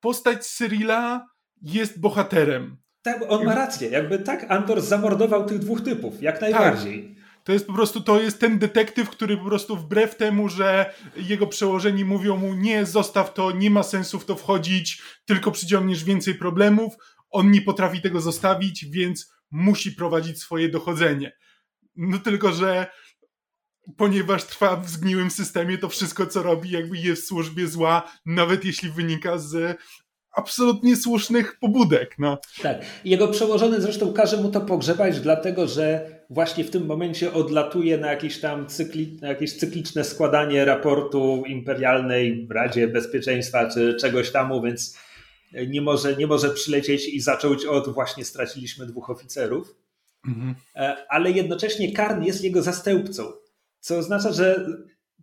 postać Cyrilla jest bohaterem. Tak, on ma rację. Jakby tak, Andor zamordował tych dwóch typów, jak najbardziej. Tak. To jest po prostu, to jest ten detektyw, który po prostu wbrew temu, że jego przełożeni mówią mu nie, zostaw to, nie ma sensu w to wchodzić, tylko przyciągniesz więcej problemów, on nie potrafi tego zostawić, więc musi prowadzić swoje dochodzenie. No tylko, że ponieważ trwa w zgniłym systemie, to wszystko, co robi, jakby jest w służbie zła, nawet jeśli wynika z absolutnie słusznych pobudek. No. Tak. Jego przełożony zresztą każe mu to pogrzebać, dlatego że właśnie w tym momencie odlatuje na jakieś tam cykli, na jakieś cykliczne składanie raportu imperialnej Radzie Bezpieczeństwa czy czegoś tam, więc nie może, nie może przylecieć i zacząć od właśnie straciliśmy dwóch oficerów. Mhm. E, ale jednocześnie Karn jest jego zastępcą, co oznacza, że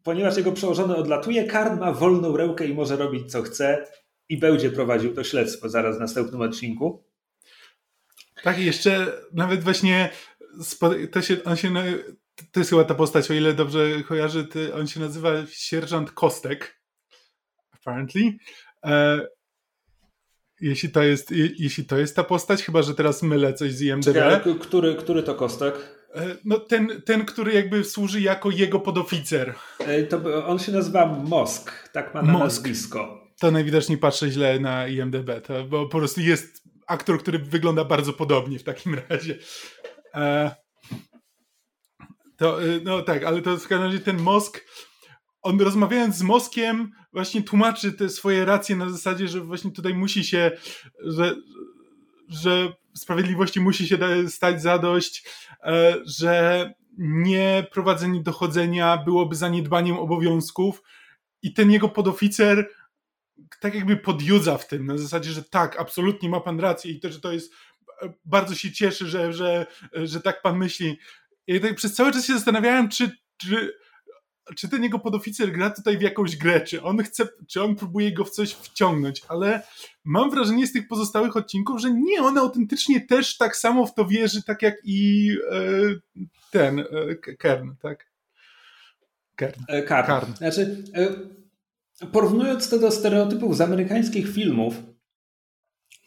ponieważ jego przełożony odlatuje, Karn ma wolną rękę i może robić co chce i będzie prowadził to śledztwo zaraz w następnym odcinku. Tak, i jeszcze nawet właśnie to się, on się, to jest chyba ta postać, o ile dobrze kojarzy, on się nazywa sierżant Kostek, apparently. Jeśli to, jest, jeśli to jest ta postać, chyba że teraz mylę coś z IMDb. Czekaj, który, który to Kostek? E, no ten, ten, który jakby służy jako jego podoficer. E, to on się nazywa Mosk, tak ma na Mosk. nazwisko. To najwidoczniej patrzę źle na IMDb, to, bo po prostu jest aktor, który wygląda bardzo podobnie w takim razie. E, to, no tak, ale to w każdym razie ten Mosk, on rozmawiając z Moskiem właśnie tłumaczy te swoje racje na zasadzie, że właśnie tutaj musi się, że, że sprawiedliwości musi się stać zadość, e, że nie prowadzenie dochodzenia byłoby zaniedbaniem obowiązków i ten jego podoficer tak jakby podjudza w tym, na zasadzie, że tak, absolutnie ma pan rację i to, że to jest, e, bardzo się cieszy, że, że, że tak pan myśli. I tak przez cały czas się zastanawiałem, czy, czy, czy ten jego podoficer gra tutaj w jakąś grę, czy on chce, czy on próbuje go w coś wciągnąć, ale mam wrażenie z tych pozostałych odcinków, że nie, on autentycznie też tak samo w to wierzy, tak jak i e, ten, e, Kern, tak? Kern. E, Karn. Karn. Znaczy, e, porównując to do stereotypów z amerykańskich filmów,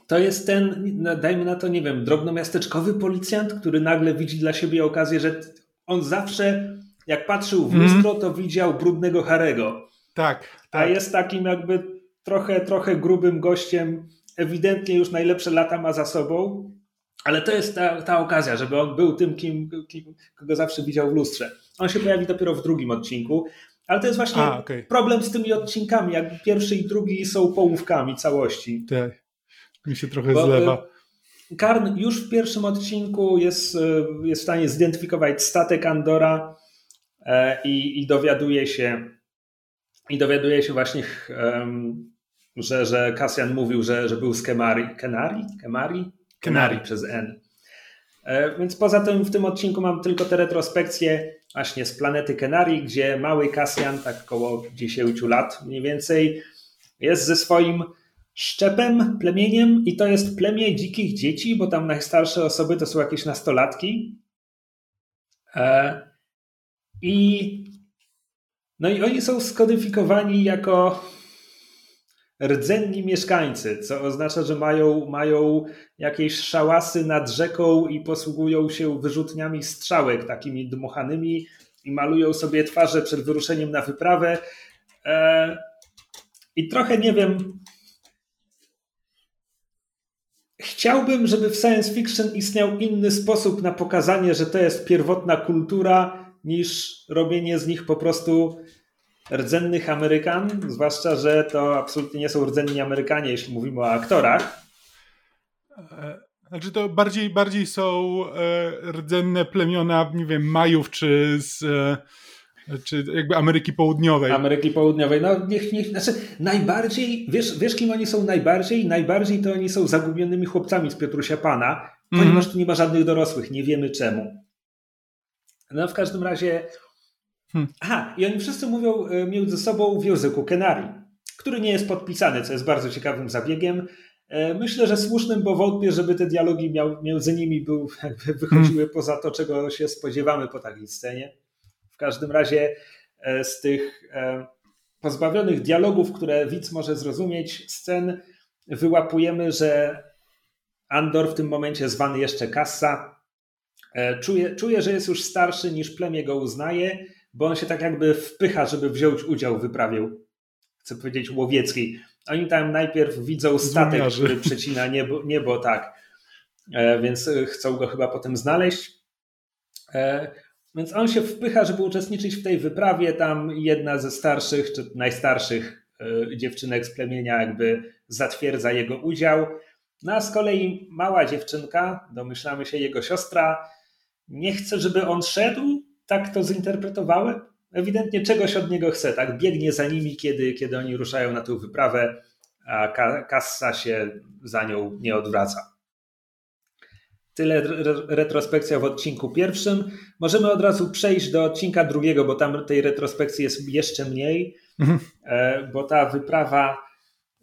to jest ten, dajmy na to, nie wiem, drobnomiasteczkowy policjant, który nagle widzi dla siebie okazję, że on zawsze, jak patrzył w lustro, mm. to widział brudnego Harego. Tak, tak. A jest takim jakby trochę, trochę grubym gościem, ewidentnie już najlepsze lata ma za sobą, ale to jest ta, ta okazja, żeby on był tym, kim, kim, kogo zawsze widział w lustrze. On się pojawi dopiero w drugim odcinku. Ale to jest właśnie A, okay. problem z tymi odcinkami. Jak pierwszy i drugi są połówkami całości. Tak. Mi się trochę Bo, zlewa. E, Karn już w pierwszym odcinku jest, e, jest w stanie zidentyfikować statek Andora i, i dowiaduje się i dowiaduje się właśnie, że, że Kasjan mówił, że, że był z Kemari. Kenari? Kemari? Kenari przez N. Więc poza tym w tym odcinku mam tylko te retrospekcje właśnie z planety Kenarii, gdzie mały Kasjan, tak około 10 lat mniej więcej, jest ze swoim szczepem, plemieniem i to jest plemię dzikich dzieci, bo tam najstarsze osoby to są jakieś nastolatki. E, I no i oni są skodyfikowani jako rdzenni mieszkańcy, co oznacza, że mają, mają jakieś szałasy nad rzeką i posługują się wyrzutniami strzałek takimi dmuchanymi i malują sobie twarze przed wyruszeniem na wyprawę. E, I trochę nie wiem. Chciałbym, żeby w science fiction istniał inny sposób na pokazanie, że to jest pierwotna kultura, niż robienie z nich po prostu rdzennych Amerykan, zwłaszcza, że to absolutnie nie są rdzenni Amerykanie, jeśli mówimy o aktorach. E, znaczy to bardziej, bardziej są e, rdzenne plemiona, nie wiem, Majów czy z e, czy jakby Ameryki Południowej. Ameryki Południowej, no niech, niech, znaczy najbardziej, wiesz, wiesz kim oni są najbardziej? Najbardziej to oni są zagubionymi chłopcami z Piotrusia Pana, ponieważ mm. tu nie ma żadnych dorosłych, nie wiemy czemu. No w każdym razie Hmm. Aha, i oni wszyscy mówią e, między sobą w języku Kenari, który nie jest podpisany, co jest bardzo ciekawym zabiegiem. E, myślę, że słusznym, bo wątpię, żeby te dialogi miał, między nimi był, jakby wychodziły hmm. poza to, czego się spodziewamy po takiej scenie. W każdym razie e, z tych e, pozbawionych dialogów, które widz może zrozumieć, scen wyłapujemy, że Andor w tym momencie zwany jeszcze Kassa czuje, czuje, że jest już starszy niż plemię go uznaje, bo on się tak jakby wpycha, żeby wziąć udział w wyprawie, chcę powiedzieć, łowieckiej. Oni tam najpierw widzą statek, Zumiarzy. który przecina niebo, niebo tak, e, więc chcą go chyba potem znaleźć. E, więc on się wpycha, żeby uczestniczyć w tej wyprawie. Tam jedna ze starszych, czy najstarszych e, dziewczynek z plemienia jakby zatwierdza jego udział. No a z kolei mała dziewczynka, domyślamy się jego siostra, nie chce, żeby on szedł, tak to zinterpretowałem ewidentnie czegoś od niego chce, tak? Biegnie za nimi, kiedy, kiedy oni ruszają na tę wyprawę, a kassa się za nią nie odwraca. Tyle retrospekcja w odcinku pierwszym. Możemy od razu przejść do odcinka drugiego, bo tam tej retrospekcji jest jeszcze mniej, mhm. E, bo ta wyprawa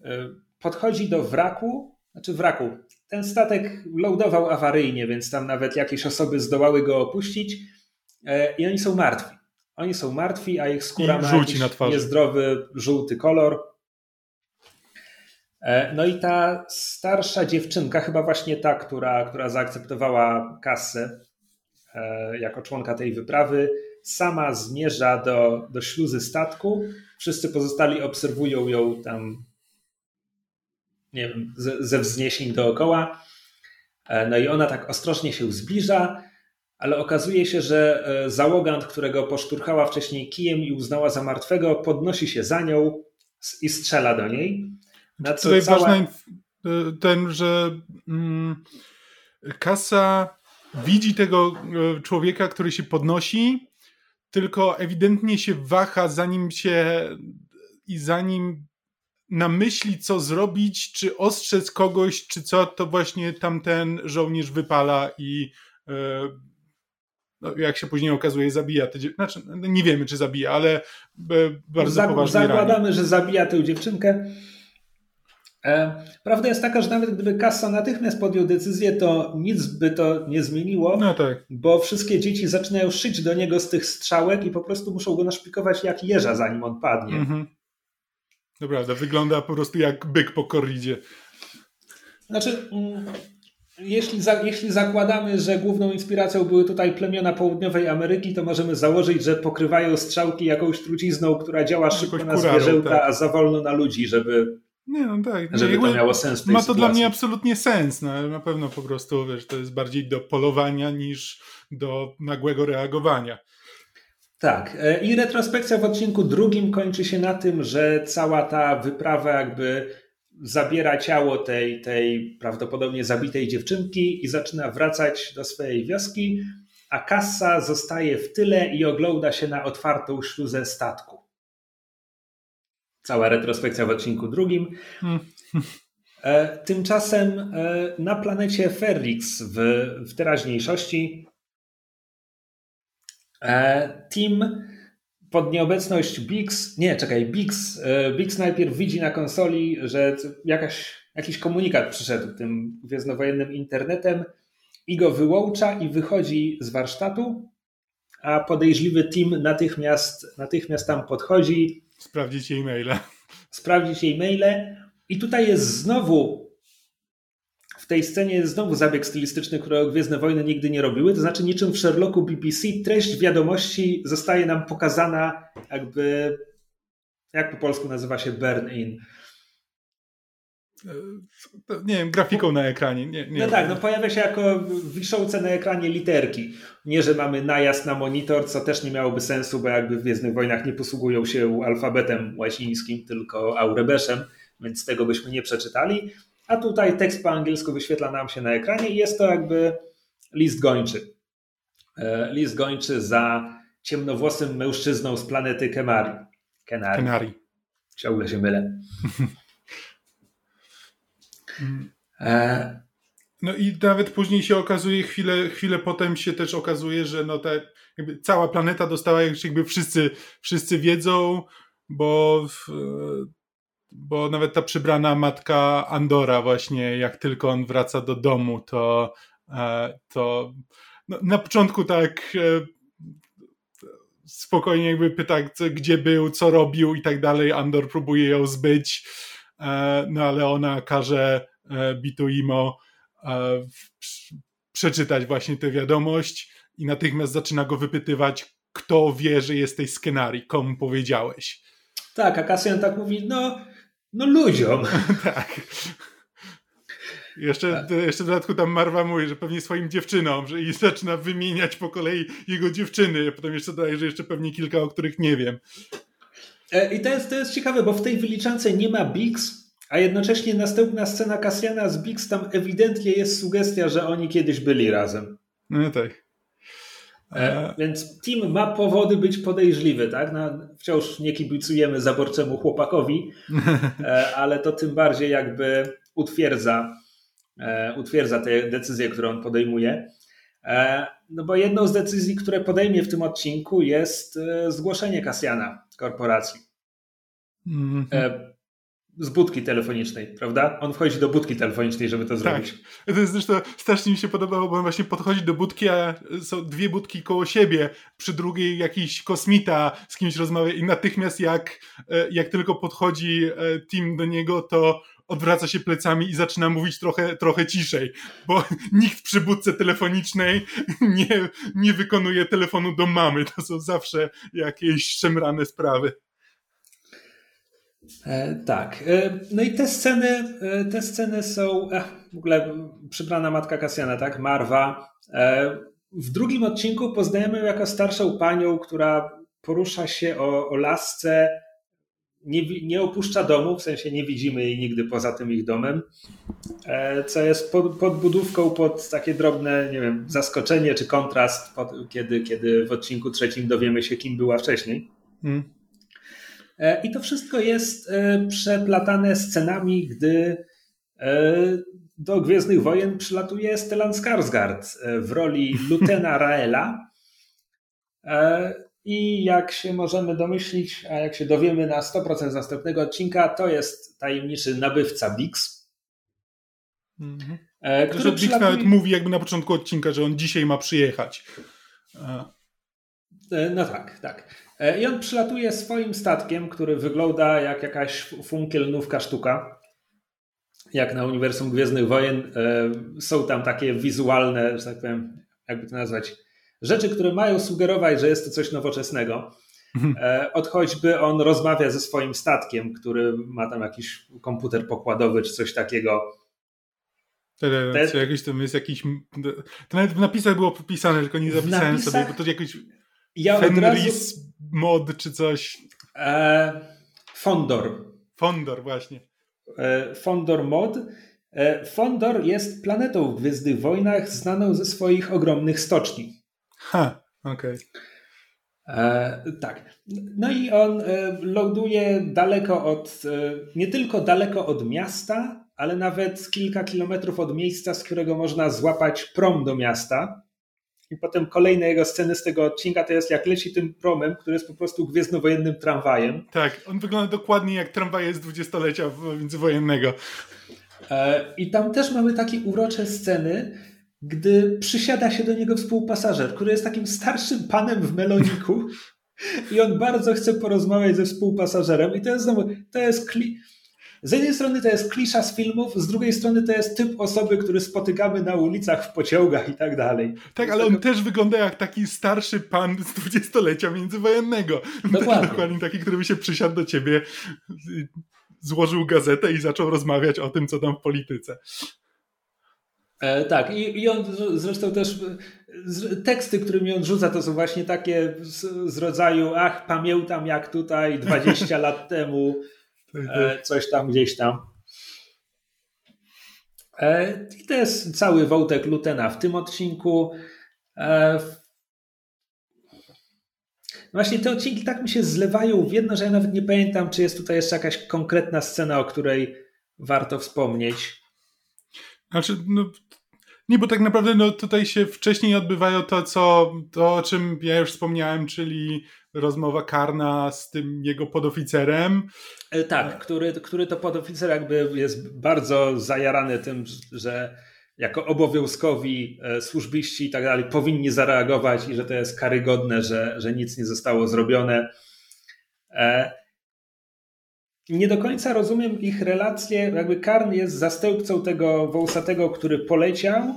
e, podchodzi do wraku, znaczy wraku. Ten statek loadował awaryjnie, więc tam nawet jakieś osoby zdołały go opuścić e, i oni są martwi. Oni są martwi, a ich skóra I ma jakiś na niezdrowy, żółty kolor. E, no i ta starsza dziewczynka, chyba właśnie ta, która, która zaakceptowała kasę e, jako członka tej wyprawy, sama zmierza do, do śluzy statku. Wszyscy pozostali obserwują ją tam nie wiem, ze wzniesień dookoła. E, no i ona tak ostrożnie się zbliża ale okazuje się, że e, załogant, którego poszturchała wcześniej kijem i uznała za martwego, podnosi się za nią i strzela do niej. Na co Tutaj cała... ważny e, ten, że mm, kasa widzi tego człowieka, który się podnosi, tylko ewidentnie się waha, zanim się i zanim namyśli, co zrobić, czy ostrzec kogoś, czy co, to właśnie tamten żołnierz wypala i no, jak się później okazuje, zabija te Znaczy, no, nie wiemy, czy zabija, ale bardzo Zag poważnie Zakładamy, rani. że zabija tę dziewczynkę. E, prawda jest taka, że nawet gdyby Kassa natychmiast podjął decyzję, to nic by to nie zmieniło, no tak. bo wszystkie dzieci zaczynają szyć do niego z tych strzałek i po prostu muszą go naszpikować jak jeża, zanim on padnie. Mhm. To prawda, wygląda po prostu jak byk po korridzie. Znaczy, mm, jeśli, za, jeśli zakładamy, że główną inspiracją były tutaj plemiona południowej Ameryki, to możemy założyć, że pokrywają strzałki jakąś trucizną, która działa szybko na zwierzęta, tak. a za wolno na ludzi, żeby, nie, no tak. żeby to miało sens. ma to sytuacji. dla mnie absolutnie sens. No, na pewno po prostu wiesz, to jest bardziej do polowania niż do nagłego reagowania. Tak. E, I retrospekcja w odcinku drugim kończy się na tym, że cała ta wyprawa jakby zabiera ciało tej, tej prawdopodobnie zabitej dziewczynki i zaczyna wracać do swojej wioski, a Kassa zostaje w tyle i ogląda się na otwartą śluzę statku. Cała retrospekcja w odcinku drugim. Hmm. E, tymczasem e, na planecie Ferrix w, w teraźniejszości e, Tim pod nieobecność Bix, nie, czekaj, Bix, e, Bix najpierw widzi na konsoli, że jakaś, jakiś komunikat przyszedł tym gwiezdnowojennym internetem i go wyłącza i wychodzi z warsztatu, a podejrzliwy team natychmiast, natychmiast tam podchodzi. Sprawdzić jej maile. Sprawdzić jej maile. I tutaj jest znowu tej scenie jest znowu zabieg stylistyczny, którego Gwiezdne Wojny nigdy nie robiły. To znaczy, niczym w Sherlocku BBC, treść wiadomości zostaje nam pokazana jakby, jak po polsku nazywa się burn-in. E, nie wiem, grafiką na ekranie. Nie, nie no tak, no pojawia się jako wiszące na ekranie literki. Nie, że mamy najazd na monitor, co też nie miałoby sensu, bo jakby w Gwiezdnych Wojnach nie posługują się alfabetem łacińskim, tylko aurebeszem, więc tego byśmy nie przeczytali a tutaj tekst po angielsku wyświetla nam się na ekranie i jest to jakby list gończy. E, list gończy za ciemnowłosym mężczyzną z planety Kemari. Kenari. Kenari. Ciągle się mylę. e... No i nawet później się okazuje, chwilę, chwilę potem się też okazuje, że no te, jakby cała planeta dostała, jakby wszyscy, wszyscy wiedzą, bo w, bo nawet ta przybrana matka Andora właśnie, jak tylko on wraca do domu, to, e, to no, na początku tak e, spokojnie jakby pyta, gdzie był, co robił i tak dalej. Andor próbuje ją zbyć, e, no ale ona każe Bituimo przeczytać właśnie tę wiadomość i natychmiast zaczyna go wypytywać, kto wie, że jesteś z Kenari, komu powiedziałeś. Tak, a Cassian tak mówi, no, no ludziom. tak. Jeszcze, jeszcze w dodatku tam Marwa mówi, że pewnie swoim dziewczynom, że i zaczyna wymieniać po kolei jego dziewczyny, a potem jeszcze daje, że jeszcze pewnie kilka, o których nie wiem. E, I to jest, to jest ciekawe, bo w tej wyliczance nie ma Bix, a jednocześnie następna scena Kasjana z Bix, tam ewidentnie jest sugestia, że oni kiedyś byli razem. No tak. E, więc Tim ma powody być podejrzliwy, tak? No, wciąż nie kibicujemy zaborczemu chłopakowi, e, ale to tym bardziej jakby utwierdza, e, utwierdza te decyzje, które on podejmuje. No bo jedną z decyzji, które podejmie w tym odcinku jest zgłoszenie Kasjana korporacji. Mm -hmm z budki telefonicznej, prawda? On wchodzi do budki telefonicznej, żeby to tak. zrobić. To jest zresztą strasznie mi się podobało, bo on właśnie podchodzi do budki, a są dwie budki koło siebie, przy drugiej jakiś kosmita z kimś rozmawia i natychmiast jak, e, jak tylko podchodzi e, Tim do niego, to odwraca się plecami i zaczyna mówić trochę, trochę ciszej, bo nikt przy budce telefonicznej nie, nie wykonuje telefonu do mamy. To są zawsze jakieś szemrane sprawy. E, tak. E, no i te sceny, e, te sceny są w ogóle przybrana matka Kasjana, tak? Marwa. W drugim odcinku poznajemy ją jako starszą panią, która porusza się o, o lasce, nie, nie opuszcza domu, w sensie nie widzimy jej nigdy poza tym ich domem, co jest pod, podbudówką pod takie drobne, nie wiem, zaskoczenie czy kontrast, pod, kiedy, kiedy w odcinku trzecim dowiemy się, kim była wcześniej. Hmm. E, I to wszystko jest e, przeplatane scenami, gdy e, do Gwiezdnych Wojen przylatuje Stellan Skarsgård w roli Lutena Raela. I jak się możemy domyślić, a jak się dowiemy na 100% z następnego odcinka, to jest tajemniczy nabywca Bix. Mhm. Który Bix nawet mówi jakby na początku odcinka, że on dzisiaj ma przyjechać. No tak, tak. E, I on przylatuje swoim statkiem, który wygląda jak jakaś funkielnówka sztuka. Jak na Uniwersum Gwiezdnych Wojen e, są tam takie wizualne, że tak powiem, jakby to nazwać, rzeczy, które mają sugerować, że jest to coś nowoczesnego. Mhm. E, od choćby on rozmawia ze swoim statkiem, który ma tam jakiś komputer pokładowy czy coś takiego. Te, jakiś tam jest jakiś. To nawet w napisach było popisane, tylko nie zapisałem sobie, bo to jakoś. Ja Fenris razu mod czy coś? E, Fondor. Fondor, właśnie. E, Fondor mod. E, Fondor jest planetą w Gwiezdnych Wojnach znaną ze swoich ogromnych stoczni. Ha, okej. Okay. E, tak. No i on e, ląduje daleko od, e, nie tylko daleko od miasta, ale nawet kilka kilometrów od miejsca, z którego można złapać prom do miasta. I potem kolejne jego sceny z tego odcinka to jest jak leci tym promem, który jest po prostu gwiezdnowojennym tramwajem. Tak, on wygląda dokładnie jak tramwaje z dwudziestolecia międzywojennego. E, I tam też mamy takie urocze sceny, gdy przysiada się do niego współpasażer, który jest takim starszym panem w meloniku i on bardzo chce porozmawiać ze współpasażerem i to jest znowu, to jest kli z jednej strony to jest klisza z filmów, z drugiej strony to jest typ osoby, który spotykamy na ulicach, w pociągach i tak dalej. Tak, ale on też wygląda jak taki starszy pan z dwudziestolecia międzywojennego. Dokładnie. Dokładnie taki, który by się przysiadł do ciebie, złożył gazetę i zaczął rozmawiać o tym, co tam w polityce. E, tak, I, i on zresztą też z, teksty, którymi on rzuca, to są właśnie takie z, z rodzaju, ach, pamiętam jak tutaj 20 lat temu e. coś tam gdzieś tam. E, I to jest cały wątek Lutena w tym odcinku. E, właśnie te odcinki tak mi się zlewają w jedno, że ja nawet nie pamiętam, czy jest tutaj jeszcze jakaś konkretna scena, o której warto wspomnieć. Znaczy, no, nie, bo tak naprawdę no, tutaj się wcześniej odbywają to, co, to, o czym ja już wspomniałem, czyli rozmowa Karna z tym jego podoficerem. E, tak, który, który to podoficer jakby jest bardzo zajarany tym, że jako obowiązkowi e, służbiści i tak dalej powinni zareagować i że to jest karygodne, że, że nic nie zostało zrobione. E, nie do końca rozumiem ich relacje. Jakby Karn jest zastępcą tego wąsatego, który poleciał,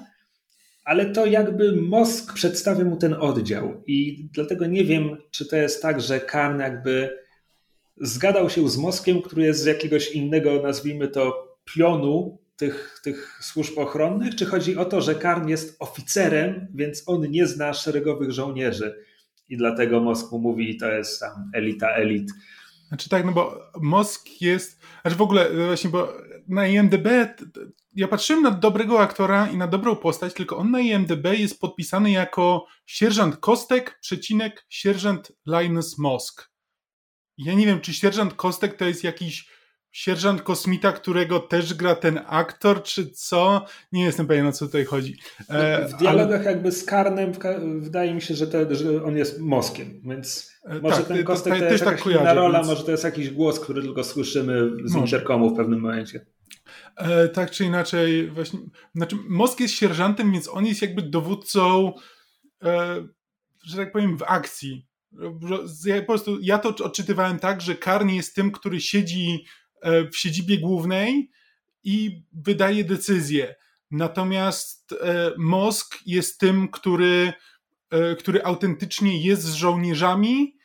ale to jakby mózg przedstawia mu ten oddział. I dlatego nie wiem, czy to jest tak, że Karn jakby zgadał się z mózgiem, który jest z jakiegoś innego, nazwijmy to, pionu tych, tych służb ochronnych, czy chodzi o to, że Karn jest oficerem, więc on nie zna szeregowych żołnierzy i dlatego Moskwu mówi, to jest tam elita elit. Znaczy tak, no bo Mosk jest, znaczy w ogóle właśnie, bo na IMDB ja patrzyłem na dobrego aktora i na dobrą postać, tylko on na IMDB jest podpisany jako sierżant Kostek, przecinek sierżant Linus Mosk. Ja nie wiem, czy sierżant Kostek to jest jakiś sierżant kosmita, którego też gra ten aktor, czy co? Nie jestem pewien, o co tutaj chodzi. E, w dialogach ale... jakby z Karnem wydaje mi się, że, to, że on jest moskiem, więc e, może tak, ten Kostek to, to, to jest tak jakaś rola, więc... może to jest jakiś głos, który tylko słyszymy z interkomu w pewnym momencie. E, tak czy inaczej, właśnie, znaczy Mosk jest sierżantem, więc on jest jakby dowódcą, e, że tak powiem, w akcji. Ja, po prostu ja to odczytywałem tak, że Karn jest tym, który siedzi E, w siedzibie głównej i wydaje decyzje. Natomiast e, Mosk jest tym, który, e, który autentycznie jest z żołnierzami,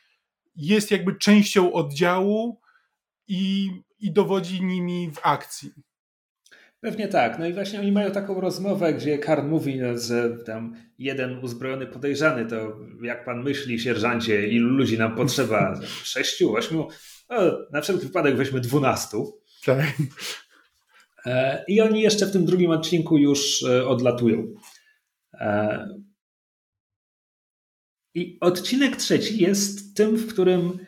jest jakby częścią oddziału i, i dowodzi nimi w akcji. Pewnie tak. No i właśnie oni mają taką rozmowę, gdzie Karn mówi, no, że tam jeden uzbrojony podejrzany, to jak pan myśli, sierżancie, ilu ludzi nam potrzeba? Sześciu, ośmiu? No, na wszelki wypadek weźmy dwunastu. Tak. E, I oni jeszcze w tym drugim odcinku już e, odlatują. E, I odcinek trzeci jest tym, w którym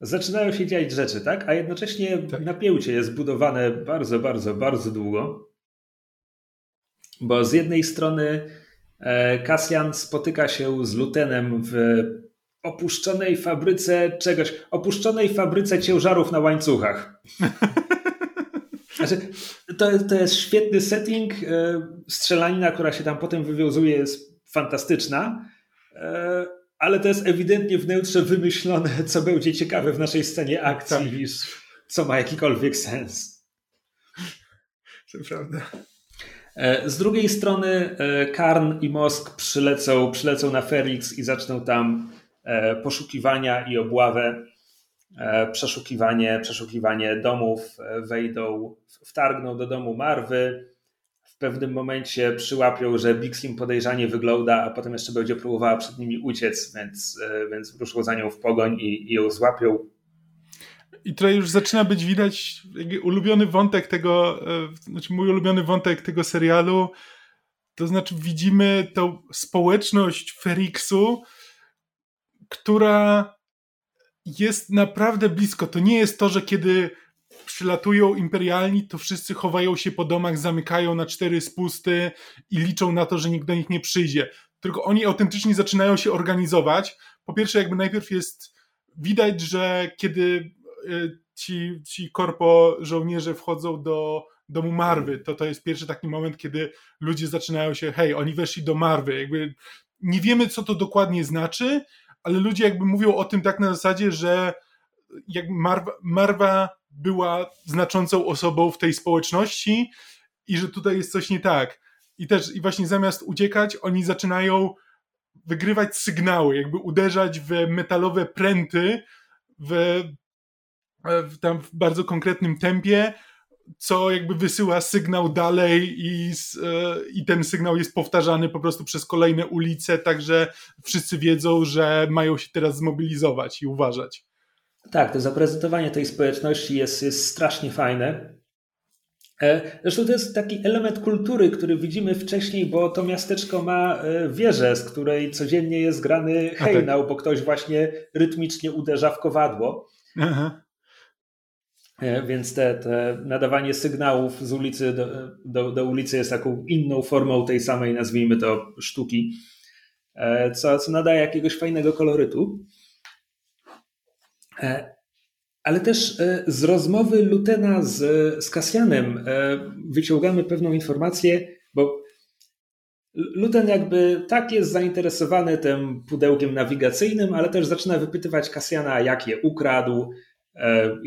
zaczynają się dziać rzeczy, tak? A jednocześnie tak. napięcie jest budowane bardzo, bardzo, bardzo długo. Bo z jednej strony Kasjan spotyka się z Lutenem w opuszczonej fabryce czegoś, opuszczonej fabryce ciężarów na łańcuchach. Znaczy, to, to jest świetny setting. Strzelanina, która się tam potem wywiązuje, jest fantastyczna ale to jest ewidentnie wnętrze wymyślone, co będzie ciekawe w naszej scenie akcji, tak. niż co ma jakikolwiek sens. To prawda. E, z drugiej strony e, Karn i Mosk przylecą, przylecą na Felix i zaczną tam e, poszukiwania i obławę. Przeszukiwanie, przeszukiwanie domów, wejdą, wtargną do domu Marwy, w pewnym momencie przyłapią, że Bixim podejrzanie wygląda, a potem jeszcze będzie próbowała przed nimi uciec, więc, e, więc ruszą za nią w pogoń i, i ją złapią. I tutaj już zaczyna być widać ulubiony wątek tego, e, znaczy mój ulubiony wątek tego serialu, to znaczy widzimy tą społeczność Feriksu, która jest naprawdę blisko. To nie jest to, że kiedy przylatują imperialni, to wszyscy chowają się po domach, zamykają na cztery spusty i liczą na to, że nikt do nich nie przyjdzie. Tylko oni autentycznie zaczynają się organizować. Po pierwsze, jakby najpierw jest widać, że kiedy e, ci, ci korpo żołnierze wchodzą do domu Marwy, to to jest pierwszy taki moment, kiedy ludzie zaczynają się, hej, oni weszli do Marwy. Jakby nie wiemy, co to dokładnie znaczy, ale ludzie jakby mówią o tym tak na zasadzie, że jakby Marwa, Marwa była znaczącą osobą w tej społeczności i że tutaj jest coś nie tak. I też i właśnie zamiast uciekać, oni zaczynają wygrywać sygnały, jakby uderzać w metalowe pręty w, w tam w bardzo konkretnym tempie, co jakby wysyła sygnał dalej i, i ten sygnał jest powtarzany po prostu przez kolejne ulice, także wszyscy wiedzą, że mają się teraz zmobilizować i uważać. Tak, to zaprezentowanie tej społeczności jest, jest strasznie fajne. E, zresztą to jest taki element kultury, który widzimy wcześniej, bo to miasteczko ma e, wieżę, z której codziennie jest grany hejnał, bo ktoś właśnie rytmicznie uderza w kowadło. Aha. E, więc te, te, nadawanie sygnałów z ulicy do, do, do, ulicy jest taką inną formą tej samej, nazwijmy to, sztuki, co, co nadaje jakiegoś fajnego kolorytu. Ale też z rozmowy Lutena z, z Kasjanem wyciągamy pewną informację, bo Luten jakby tak jest zainteresowany tym pudełkiem nawigacyjnym, ale też zaczyna wypytywać Kasjana, jak je ukradł, e,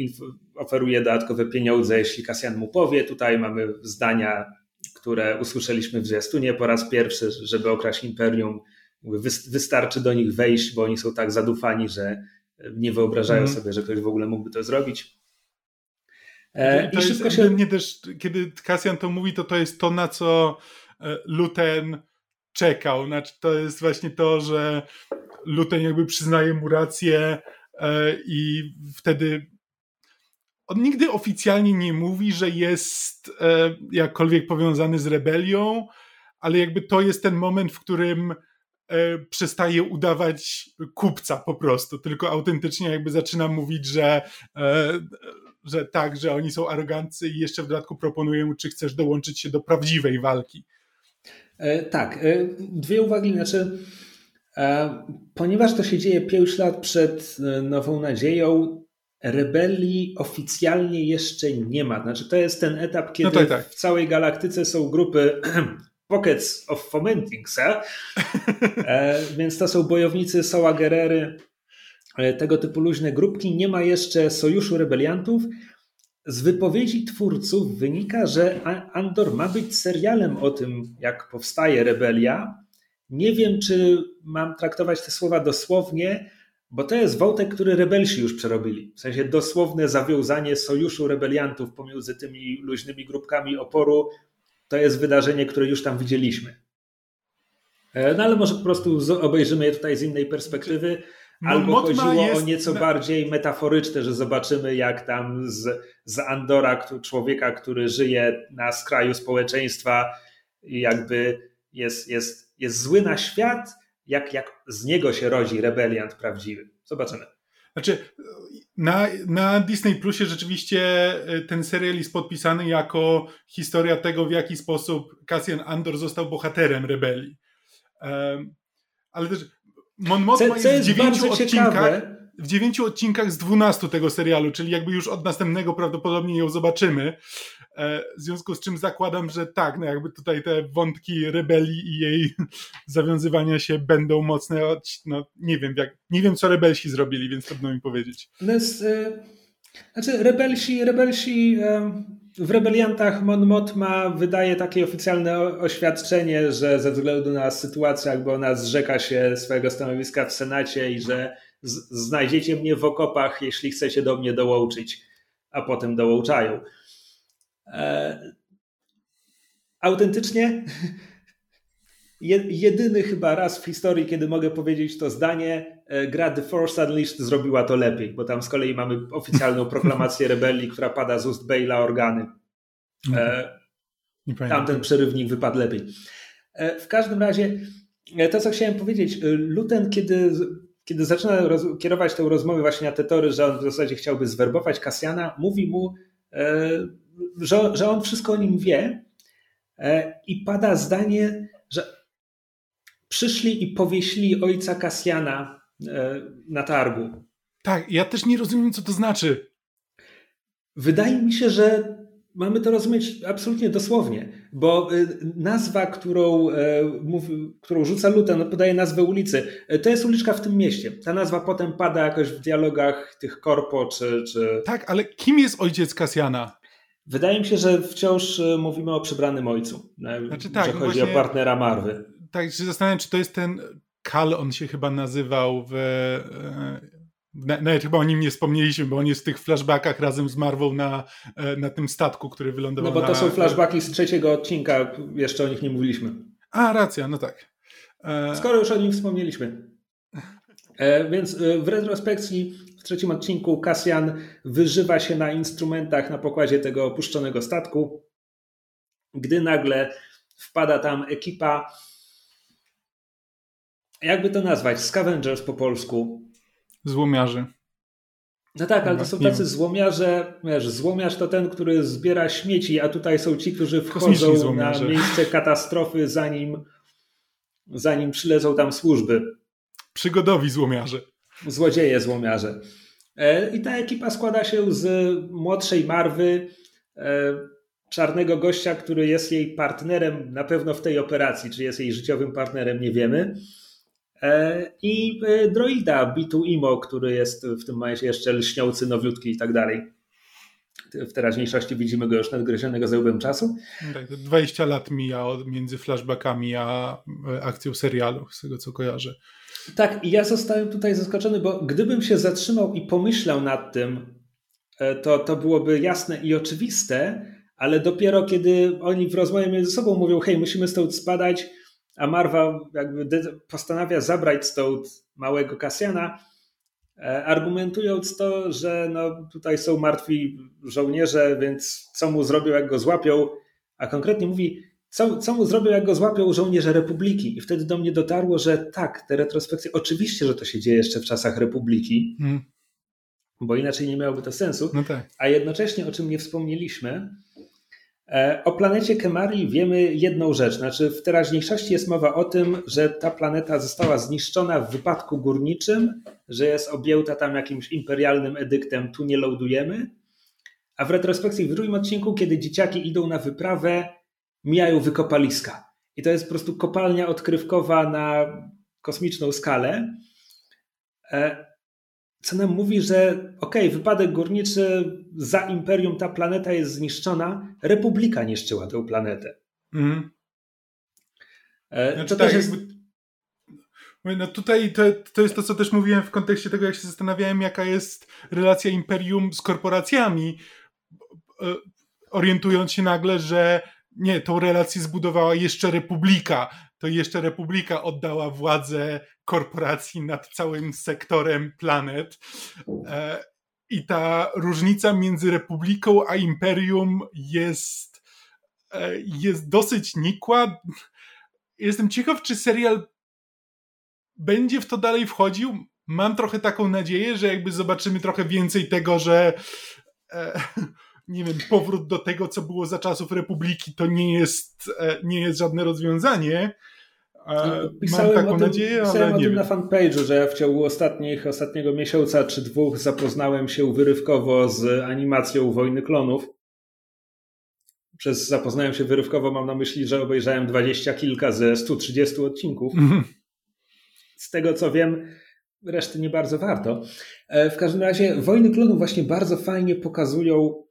oferuje dodatkowe pieniądze, jeśli Kasjan mu powie. Tutaj mamy zdania, które usłyszeliśmy w zwiastunie po raz pierwszy, żeby okraść Imperium. Wystarczy do nich wejść, bo oni są tak zadufani, że nie wyobrażają mm. sobie, że ktoś w ogóle mógłby to zrobić. E, I, szybko jest, się... Mnie też, kiedy Kasjan to mówi, to to jest to, na co E, Luten czekał. Znaczy, to jest właśnie to, że Luten jakby przyznaje mu rację e, i wtedy on nigdy oficjalnie nie mówi, że jest e, jakkolwiek powiązany z rebelią, ale jakby to jest ten moment, w którym przestaje udawać kupca po prostu, tylko autentycznie jakby zaczyna mówić, że, że tak, że oni są arogancy i jeszcze w dodatku proponuje mu, czy chcesz dołączyć się do prawdziwej walki. E, tak, e, dwie uwagi. Znaczy, e, ponieważ to się dzieje 5 lat przed Nową Nadzieją, rebelii oficjalnie jeszcze nie ma. Znaczy, to jest ten etap, kiedy no tak, tak. w całej galaktyce są grupy Pockets of Fomenting, więc to są bojownicy Soła Gerery, tego typu luźne grupki. Nie ma jeszcze sojuszu rebeliantów, z wypowiedzi twórców wynika, że Andor ma być serialem o tym, jak powstaje rebelia. Nie wiem, czy mam traktować te słowa dosłownie, bo to jest wątek, który rebelsi już przerobili. W sensie dosłowne zawiązanie sojuszu rebeliantów pomiędzy tymi luźnymi grupkami oporu to jest wydarzenie, które już tam widzieliśmy. E, no ale może po prostu obejrzymy je tutaj z innej perspektywy. Albo chodziło jest... o nieco bardziej metaforyczne, że zobaczymy, jak tam z, z Andora, człowieka, który żyje na skraju społeczeństwa, jakby jest, jest, jest zły na świat, jak, jak z niego się rodzi rebeliant prawdziwy. Zobaczymy. Znaczy, na, na Disney Plusie rzeczywiście e, ten serial jest podpisany jako historia tego, w jaki sposób Cassian Andor został bohaterem rebelii. Um, ale też Mon Mothma jest, jest w dziewięciu odcinkach. W dziewięciu odcinkach z dwunastu tego serialu, czyli jakby już od następnego prawdopodobnie ją zobaczymy. E, w związku z czym zakładam, że tak, no jakby tutaj te wątki rebelii i jej zawiązywania się będą mocne. No nie wiem, jak, nie wiem co rebelsi zrobili, więc trudno mi powiedzieć. No e, znaczy rebelsi, rebelsi e, w rebeliantach Mon Mothma wydaje takie oficjalne oświadczenie, że ze względu na sytuację, jakby ona zrzeka się swojego stanowiska w Senacie i że znajdziecie mnie w okopach, jeśli chcecie do mnie dołączyć, a potem dołączają. E, autentycznie jedyny chyba raz w historii, kiedy mogę powiedzieć to zdanie, e, gra The Force Unleashed zrobiła to lepiej, bo tam z kolei mamy oficjalną proklamację rebelii, która pada z ust Bale'a Organy. E, tamten przerywnik wypadł lepiej. E, w każdym razie, to co chciałem powiedzieć, Luten, kiedy, kiedy zaczyna roz, kierować tę rozmowę właśnie na te tory, że on w zasadzie chciałby zwerbować Kasjana, mówi mu, że, że on wszystko o nim wie i pada zdanie, że przyszli i powieśli ojca Kasjana e, na targu. Tak, ja też nie rozumiem, co to znaczy. Wydaje mi się, że mamy to rozumieć absolutnie dosłownie, bo e, nazwa, którą, e, którą rzuca Luton, no podaje nazwę ulicy. To jest uliczka w tym mieście. Ta nazwa potem pada jakoś w dialogach tych korpo czy... czy... Tak, ale kim jest ojciec Kasjana? Wydaje mi się, że wciąż mówimy o przybranym ojcu. Znaczy, tak, że no chodzi właśnie... o partnera Marwy tak się zastanawiam, czy to jest ten Kal, on się chyba nazywał w... Nawet chyba o nim nie wspomnieliśmy, bo on jest w tych flashbackach razem z Marwą na, e, na tym statku, który wylądował. No bo to na... są flashbacki z trzeciego odcinka, jeszcze o nich nie mówiliśmy. A, racja, no tak. E... Skoro już o nim wspomnieliśmy. E, więc e, w retrospekcji w trzecim odcinku Kasjan wyżywa się na instrumentach na pokładzie tego opuszczonego statku, gdy nagle wpada tam ekipa jakby to nazwać? Scavengers po polsku. Złomiarzy. No tak, ale to są tacy złomiarze, wiesz, złomiarz to ten, który zbiera śmieci, a tutaj są ci, którzy wchodzą na miejsce katastrofy, zanim, zanim przylecą tam służby. Przygodowi złomiarze. Złodzieje złomiarze. I ta ekipa składa się z młodszej Marwy, czarnego gościa, który jest jej partnerem na pewno w tej operacji, czy jest jej życiowym partnerem, nie wiemy. I droida Bitu Imo, który jest w tym momencie jeszcze lśniący, nowiutki i tak dalej w teraźniejszości widzimy go już nadgryzionego zełbem czasu. Tak, 20 lat mija między flashbackami a e, akcją serialu, z tego co kojarzę. Tak, i ja zostałem tutaj zaskoczony, bo gdybym się zatrzymał i pomyślał nad tym, e, to, to byłoby jasne i oczywiste, ale dopiero kiedy oni w rozmowie między sobą mówią, hej, musimy stąd spadać, a Marwa jakby postanawia zabrać stąd małego Kasjana, E, argumentując to, że no, tutaj są martwi żołnierze, więc co mu zrobią, jak go złapią, a konkretnie mówi, co, co mu zrobią, jak go złapią żołnierze Republiki. I wtedy do mnie dotarło, że tak, te retrospekcje, oczywiście, że to się dzieje jeszcze w czasach Republiki, hmm. bo inaczej nie miałoby to sensu. No tak. A jednocześnie, o czym nie wspomnieliśmy, o planecie Kemari wiemy jedną rzecz, znaczy w teraźniejszości jest mowa o tym, że ta planeta została zniszczona w wypadku górniczym, że jest objęta tam jakimś imperialnym edyktem, tu nie loadujemy, a w retrospekcji w drugim odcinku, kiedy dzieciaki idą na wyprawę, mijają wykopaliska. I to jest po prostu kopalnia odkrywkowa na kosmiczną skalę. E, co nam mówi, że okej, okay, wypadek górniczy, za imperium ta planeta jest zniszczona, Republika niszczyła tę planetę. Mm. Znaczy, to tak, jest... No tutaj to, to jest to, co też mówiłem w kontekście tego, jak się zastanawiałem, jaka jest relacja imperium z korporacjami, e, orientując się nagle, że nie, tą relację zbudowała jeszcze Republika. To jeszcze Republika oddała władzę korporacji nad całym sektorem planet. E, I ta różnica między Republiką a Imperium jest, e, jest dosyć nikła. Jestem ciekaw, czy serial będzie w to dalej wchodził. Mam trochę taką nadzieję, że jakby zobaczymy trochę więcej tego, że e, nie wiem, powrót do tego, co było za czasów Republiki, to nie jest, nie jest żadne rozwiązanie, Pisałem Mam taką tym, nadzieję, pisałem o tym na fanpage'u, że w ciągu ostatnich, ostatniego miesiąca czy dwóch zapoznałem się wyrywkowo z animacją Wojny Klonów. Przez zapoznałem się wyrywkowo mam na myśli, że obejrzałem dwadzieścia kilka ze 130 odcinków. Mhm. Z tego co wiem, reszty nie bardzo warto. E, w każdym razie Wojny Klonów właśnie bardzo fajnie pokazują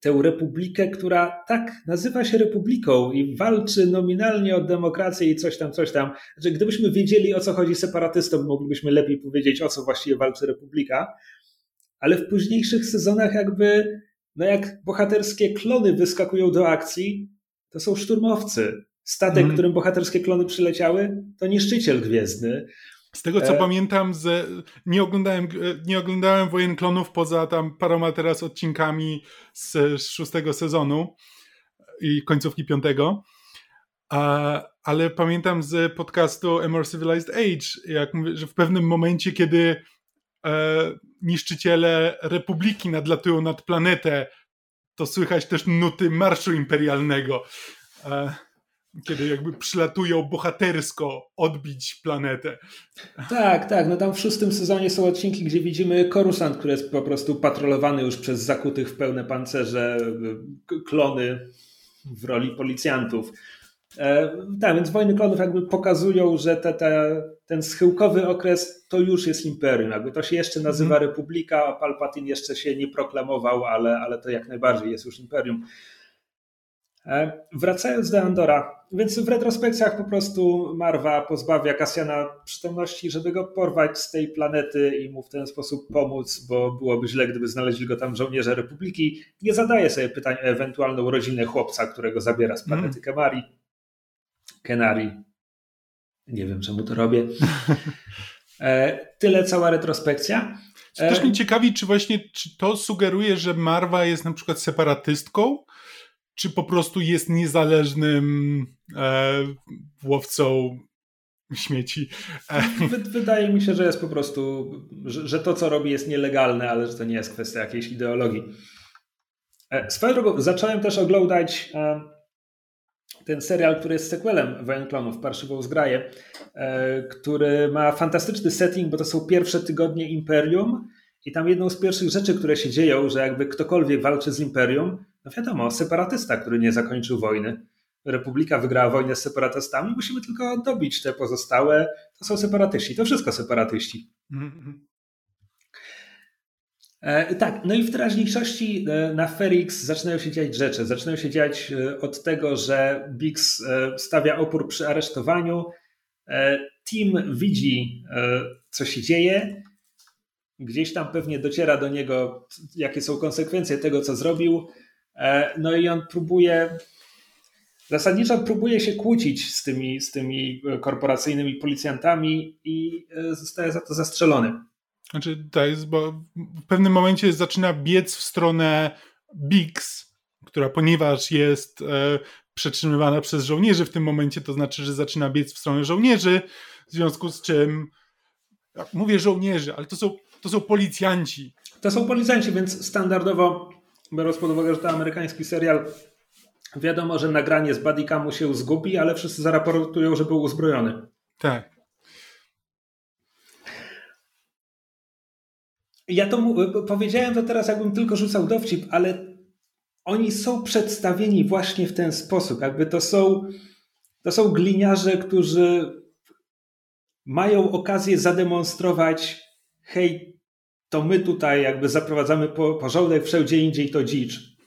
tę republikę, która tak nazywa się republiką i walczy nominalnie o demokrację i coś tam, coś tam. Znaczy, gdybyśmy wiedzieli o co chodzi separatystom, moglibyśmy lepiej powiedzieć o co właściwie walczy republika, ale w późniejszych sezonach jakby, no jak bohaterskie klony wyskakują do akcji, to są szturmowcy. Statek, mm. którym bohaterskie klony przyleciały, to niszczyciel gwiezdny. Z tego co e... pamiętam, z, nie, oglądałem, e, nie oglądałem Wojen Klonów poza tam paroma teraz odcinkami z szóstego sezonu i końcówki piątego. A, ale pamiętam z podcastu A More Civilized Age, jak mówię, że w pewnym momencie, kiedy e, niszczyciele Republiki nadlatują nad planetę, to słychać też nuty Marszu Imperialnego. E, kiedy jakby przylatują bohatersko odbić planetę. Tak, tak. No tam w szóstym sezonie są odcinki, gdzie widzimy Korusant, który jest po prostu patrolowany już przez zakutych w pełne pancerze klony w roli policjantów. E, tak, więc Wojny Klonów jakby pokazują, że te, te, ten schyłkowy okres to już jest imperium. Jakby to się jeszcze nazywa mm. Republika, a Palpatine jeszcze się nie proklamował, ale, ale to jak najbardziej jest już imperium. E, wracając do Andora, więc w retrospekcjach po prostu Marwa pozbawia Kasjana przytomności, żeby go porwać z tej planety i mu w ten sposób pomóc, bo byłoby źle, gdyby znaleźli go tam żołnierze Republiki. Nie zadaje sobie pytań o ewentualną rodzinę chłopca, którego zabiera z planety mm. Kemari. Kenari. Nie wiem, czemu to robię. E, tyle cała retrospekcja. Też mnie ciekawi, czy właśnie czy to sugeruje, że Marwa jest na przykład separatystką, czy po prostu jest niezależnym e, łowcą śmieci. E, wydaje mi się, że jest po prostu, że, że, to co robi jest nielegalne, ale że to nie jest kwestia jakiejś ideologii. E, swoją drogą zacząłem też oglądać e, ten serial, który jest sequelem Wojen Klonów, Parszywą Zgraję, który ma fantastyczny setting, bo to są pierwsze tygodnie Imperium I tam jedną z pierwszych rzeczy, które się dzieją, że jakby ktokolwiek walczy z imperium, no wiadomo, separatysta, który nie zakończył wojny. Republika wygrała wojnę z separatystami, musimy tylko dobić te pozostałe. To są separatyści, to wszystko separatyści. Mm-hmm. E, tak, no i w teraźniejszości e, na Ferix zaczynają się dziać rzeczy. Zaczynają się dziać e, od tego, że Bix stawia opór przy aresztowaniu. Team widzi, co się dzieje. Gdzieś tam pewnie dociera do niego, jakie są konsekwencje tego, co zrobił. No i on próbuje, zasadniczo próbuje się kłócić z tymi, z tymi korporacyjnymi policjantami i zostaje za to zastrzelony. Znaczy, to jest, bo w pewnym momencie zaczyna biec w stronę Bix, która ponieważ jest e, przetrzymywana przez żołnierzy w tym momencie, to znaczy, że zaczyna biec w stronę żołnierzy, w związku z czym mówię żołnierzy, ale to są, to są policjanci. To są policjanci, więc standardowo, biorąc pod uwagę, że to amerykański serial, wiadomo, że nagranie z bodycamu się zgubi, ale wszyscy zaraportują, że był uzbrojony. Tak. Ja to powiedziałem to teraz, jakbym tylko rzucał dowcip, ale oni są przedstawieni właśnie w ten sposób. Jakby to są, to są gliniarze, którzy mają okazję zademonstrować, hej, to my tutaj jakby zaprowadzamy porządek, wszędzie indziej to dzicz.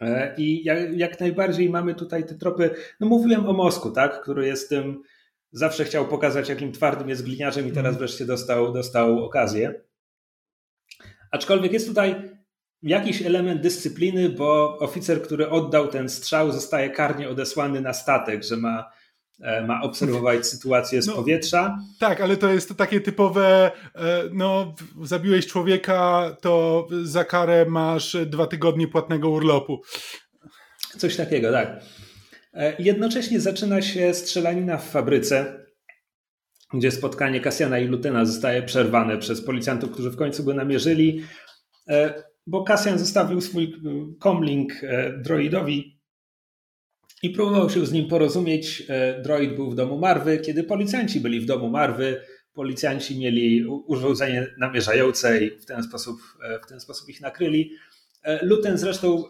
E, I jak, jak, najbardziej mamy tutaj te tropy. No mówiłem o Mosku, tak, który jest tym, zawsze chciał pokazać, jakim twardym jest gliniarzem i teraz mhm. wreszcie dostał, dostał okazję. Aczkolwiek jest tutaj jakiś element dyscypliny, bo oficer, który oddał ten strzał, zostaje karnie odesłany na statek, że ma, ma obserwować sytuację z no, powietrza. Tak, ale to jest takie typowe, e, no zabiłeś człowieka, to za karę masz dwa tygodnie płatnego urlopu. Coś takiego, tak. E, jednocześnie zaczyna się strzelanina w fabryce gdzie spotkanie Kasjana i Lutena zostaje przerwane przez policjantów, którzy w końcu go namierzyli, e, bo Kasjan zostawił swój e, comlink e, droidowi i próbował się z nim porozumieć. Droid był w domu Marwy. Kiedy policjanci byli w domu Marwy, policjanci mieli urządzenie namierzające i w ten sposób, w ten sposób ich nakryli. Luten zresztą,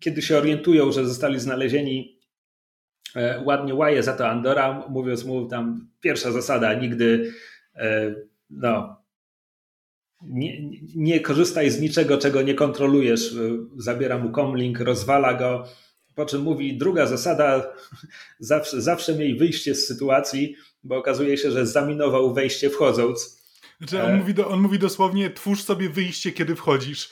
kiedy się orientują, że zostali znalezieni E, ładnie łaje za to Andora, mówiąc mu tam pierwsza zasada, nigdy e, no, nie, nie korzystaj z niczego, czego nie kontrolujesz. E, zabiera mu komlink, rozwala go. Po czym mówi, druga zasada, zawsze, zawsze miej wyjście z sytuacji, bo okazuje się, że zaminował wejście wchodząc. Znaczy on, mówi, do, on mówi dosłownie, twórz sobie wyjście, kiedy wchodzisz.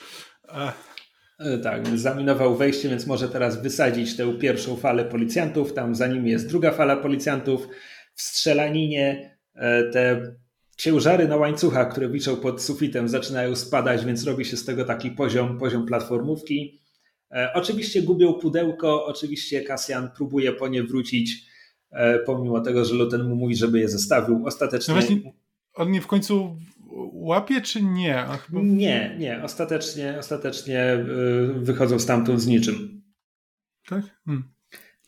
E, tak, zaminował wejście, więc może teraz wysadzić tę pierwszą falę policjantów. Tam za nim jest druga fala policjantów. W strzelaninie e, te ciężary na łańcuchach, które wiszą pod sufitem, zaczynają spadać, więc robi się z tego taki poziom, poziom platformówki. E, oczywiście gubią pudełko, oczywiście Kasjan próbuje po nie wrócić, pomimo tego, że Luten mu mówi, żeby je zostawił. Ostatecznie. No właśnie, on nie w końcu łapie, czy nie? Nie, nie. Ostatecznie, ostatecznie y, wychodzą stamtąd z niczym. Tak? Hmm.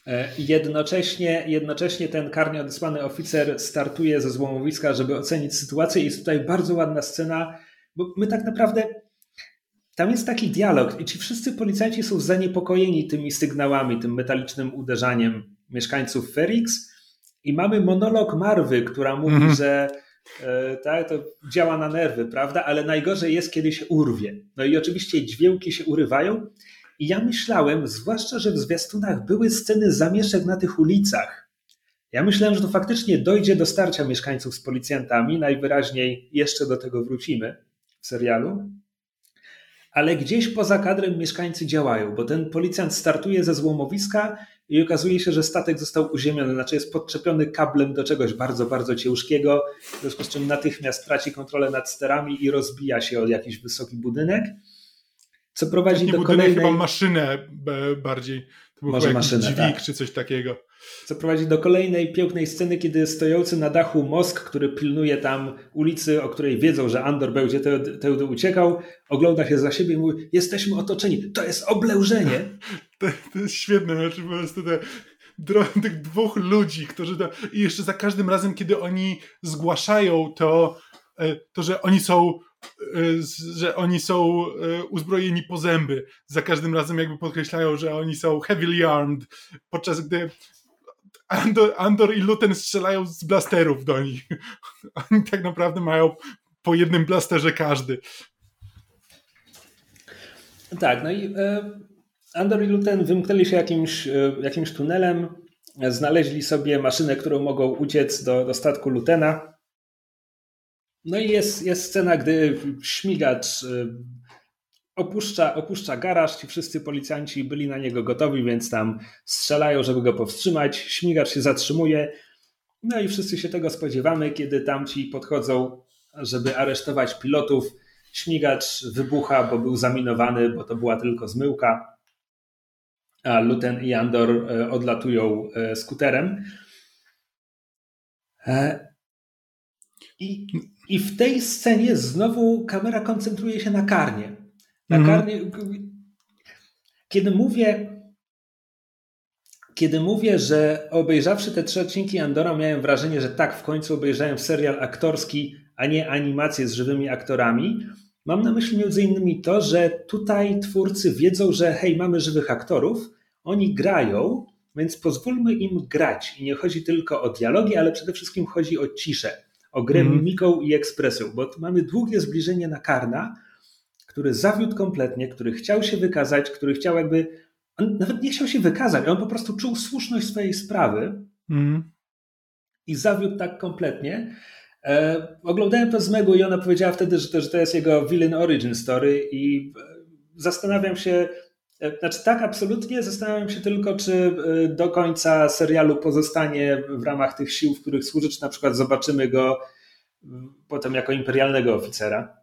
E, jednocześnie, jednocześnie ten karnie odesłany oficer startuje ze złomowiska, żeby ocenić sytuację. Jest tutaj bardzo ładna scena, bo my tak naprawdę. Tam jest taki dialog i ci wszyscy policjanci są zaniepokojeni tymi sygnałami, tym metalicznym uderzaniem mieszkańców Ferix. I mamy monolog Marwy, która mówi, -hmm. że E, tak, to działa na nerwy, prawda? Ale najgorzej jest, kiedy się urwie. No i oczywiście dźwięki się urywają. I ja myślałem, zwłaszcza, że w zwiastunach były sceny zamieszek na tych ulicach. Ja myślałem, że to faktycznie dojdzie do starcia mieszkańców z policjantami. Najwyraźniej jeszcze do tego wrócimy w serialu. Ale gdzieś poza kadrem mieszkańcy działają, bo ten policjant startuje ze złomowiska i okazuje się, że statek został uziemiony, znaczy jest podczepiony kablem do czegoś bardzo, bardzo ciężkiego, w związku z czym natychmiast traci kontrolę nad sterami i rozbija się o jakiś wysoki budynek, co prowadzi Taki do kolejnej... chyba maszynę bardziej, to był Może maszynę, dźwig tak. czy coś takiego. Co prowadzi do kolejnej pięknej sceny, kiedy stojący na dachu Mosk, który pilnuje tam ulicy, o której wiedzą, że Andor będzie tędy uciekał, ogląda się za siebie i mówi, jesteśmy otoczeni, to jest oblężenie. To, to jest świetne, znaczy po prostu te, tych dwóch ludzi, którzy to, i jeszcze za każdym razem, kiedy oni zgłaszają to, e, to, że oni są że oni są uzbrojeni po zęby. Za każdym razem jakby podkreślają, że oni są heavily armed, podczas gdy Andor, Andor i Luten strzelają z blasterów do nich. Oni tak naprawdę mają po jednym blasterze każdy. Tak, no i e, Andor i Luten wymknęli się jakimś, e, jakimś tunelem, znaleźli sobie maszynę, którą mogą uciec do, do statku Lutena. No i jest, jest scena, gdy śmigacz e, opuszcza, opuszcza garaż, ci wszyscy policjanci byli na niego gotowi, więc tam strzelają, żeby go powstrzymać. Śmigacz się zatrzymuje, no i wszyscy się tego spodziewamy, kiedy tamci podchodzą, żeby aresztować pilotów. Śmigacz wybucha, bo był zaminowany, bo to była tylko zmyłka, a Luten i Andor e, odlatują e, skuterem. E, I, I w tej scenie znowu kamera koncentruje się na karnie. Na mhm. karnie. Kiedy mówię, kiedy mówię, że obejrzawszy te trzy odcinki Andora, miałem wrażenie, że tak, w końcu obejrzałem serial aktorski, a nie animację z żywymi aktorami. Mam na myśli między innymi to, że tutaj twórcy wiedzą, że hej, mamy żywych aktorów, oni grają, więc pozwólmy im grać. I nie chodzi tylko o dialogi, ale przede wszystkim chodzi o ciszę, o grę mm. mimiką i ekspresją, bo mamy długie zbliżenie na Karna, który zawiódł kompletnie, który chciał się wykazać, który chciał jakby, on nawet nie chciał się wykazać, on po prostu czuł słuszność swojej sprawy mm. i zawiódł tak kompletnie. E, oglądałem to z Megu i ona powiedziała wtedy, że to, że to jest jego villain origin story i e, zastanawiam się, e, znaczy tak, absolutnie. Zastanawiam się tylko, czy e, do końca serialu pozostanie w ramach tych sił, w których służy, czy na przykład zobaczymy go potem jako imperialnego oficera.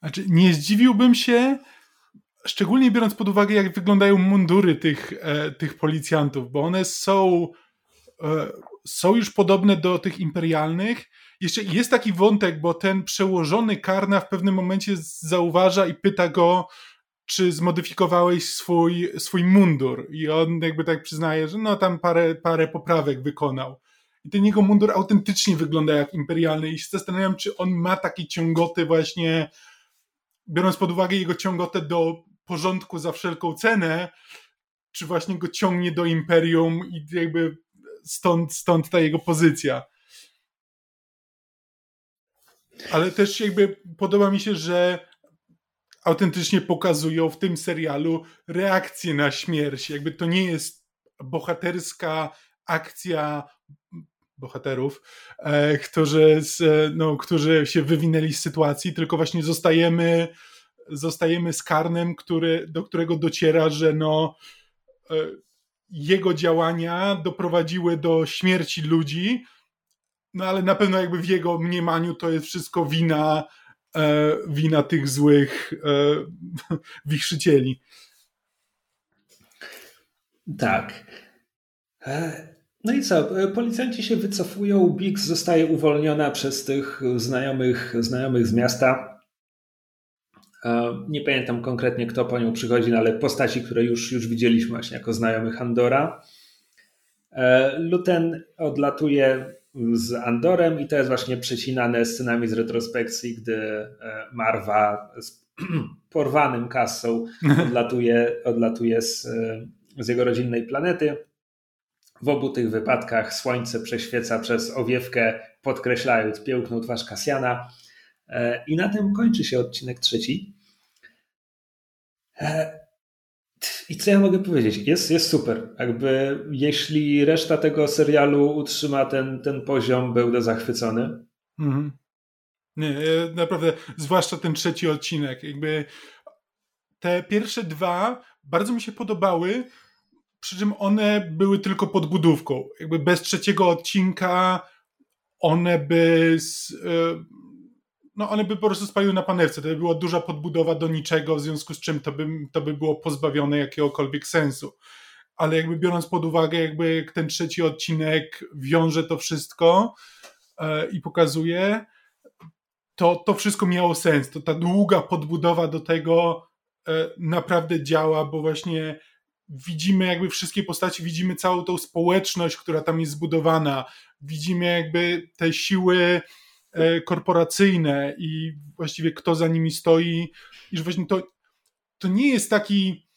Znaczy, nie zdziwiłbym się, szczególnie biorąc pod uwagę, jak wyglądają mundury tych, e, tych policjantów, bo one są, e, są już podobne do tych imperialnych. Jeszcze jest taki wątek, bo ten przełożony Karna w pewnym momencie zauważa i pyta go, czy zmodyfikowałeś swój, swój mundur. I on jakby tak przyznaje, że no tam parę, parę poprawek wykonał. I ten jego mundur autentycznie wygląda jak imperialny i się zastanawiam, czy on ma takie ciągoty właśnie biorąc pod uwagę jego ciągotę do porządku za wszelką cenę, czy właśnie go ciągnie do imperium i jakby stąd, stąd ta jego pozycja. Ale też jakby podoba mi się, że autentycznie pokazują w tym serialu reakcję na śmierć. Jakby to nie jest bohaterska akcja bohaterów, e, którzy, z, no, którzy się wywinęli z sytuacji, tylko właśnie zostajemy, zostajemy z Karnem, który, do którego dociera, że no, e, jego działania doprowadziły do śmierci ludzi, no ale na pewno jakby w jego mniemaniu to jest wszystko wina, e, wina tych złych e, wichrzycieli. Tak. No i co? E, policjanci się wycofują, Biggs zostaje uwolniona przez tych znajomych, znajomych z miasta. E, nie pamiętam konkretnie, kto po nią przychodzi, no ale postaci, które już, już widzieliśmy właśnie jako znajomych Andora. E, Luten odlatuje z Andorem i to jest właśnie przecinane scenami z retrospekcji, gdy Marwa z porwanym kasą odlatuje, odlatuje z, z jego rodzinnej planety. W obu tych wypadkach słońce prześwieca przez owiewkę, podkreślając piękną twarz Kasjana. E, I na tym kończy się odcinek trzeci. E, I co ja mogę powiedzieć? Jest, jest super. Jakby jeśli reszta tego serialu utrzyma ten, ten poziom, będę zachwycony. Mhm. Nie, naprawdę, zwłaszcza ten trzeci odcinek. Jakby te pierwsze dwa bardzo mi się podobały, przy czym one były tylko podbudówką. Jakby bez trzeciego odcinka one by z, e, no one by po prostu spaliły na panewce. To by była duża podbudowa do niczego, w związku z czym to by, to by było pozbawione jakiegokolwiek sensu. Ale jakby biorąc pod uwagę, jakby jak ten trzeci odcinek wiąże to wszystko e, i pokazuje, to to wszystko miało sens. To ta długa podbudowa do tego e, naprawdę działa, bo właśnie widzimy jakby wszystkie postaci, widzimy całą tą społeczność, która tam jest zbudowana, widzimy jakby te siły e, korporacyjne i właściwie kto za nimi stoi, i że właśnie to, to nie jest taki,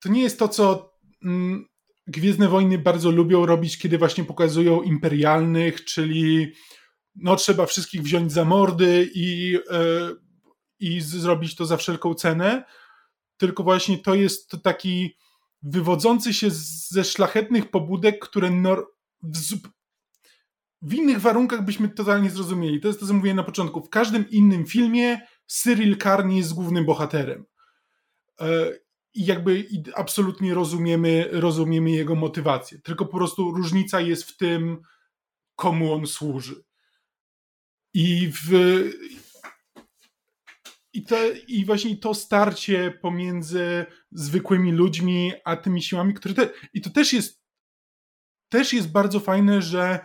to nie jest to, co mm, Gwiezdne Wojny bardzo lubią robić, kiedy właśnie pokazują imperialnych, czyli no trzeba wszystkich wziąć za mordy i, e, i zrobić to za wszelką cenę, tylko właśnie to jest to taki wywodzący się ze szlachetnych pobudek, które w, w innych warunkach byśmy totalnie zrozumieli. To jest to, co mówiłem na początku. W każdym innym filmie Cyril Karn jest głównym bohaterem. E, I jakby absolutnie rozumiemy, rozumiemy jego motywację. Tylko po prostu różnica jest w tym, komu on służy. I w, i, to, I właśnie to starcie pomiędzy zwykłymi ludźmi, a tymi siłami, które. Te, I to też jest też jest bardzo fajne, że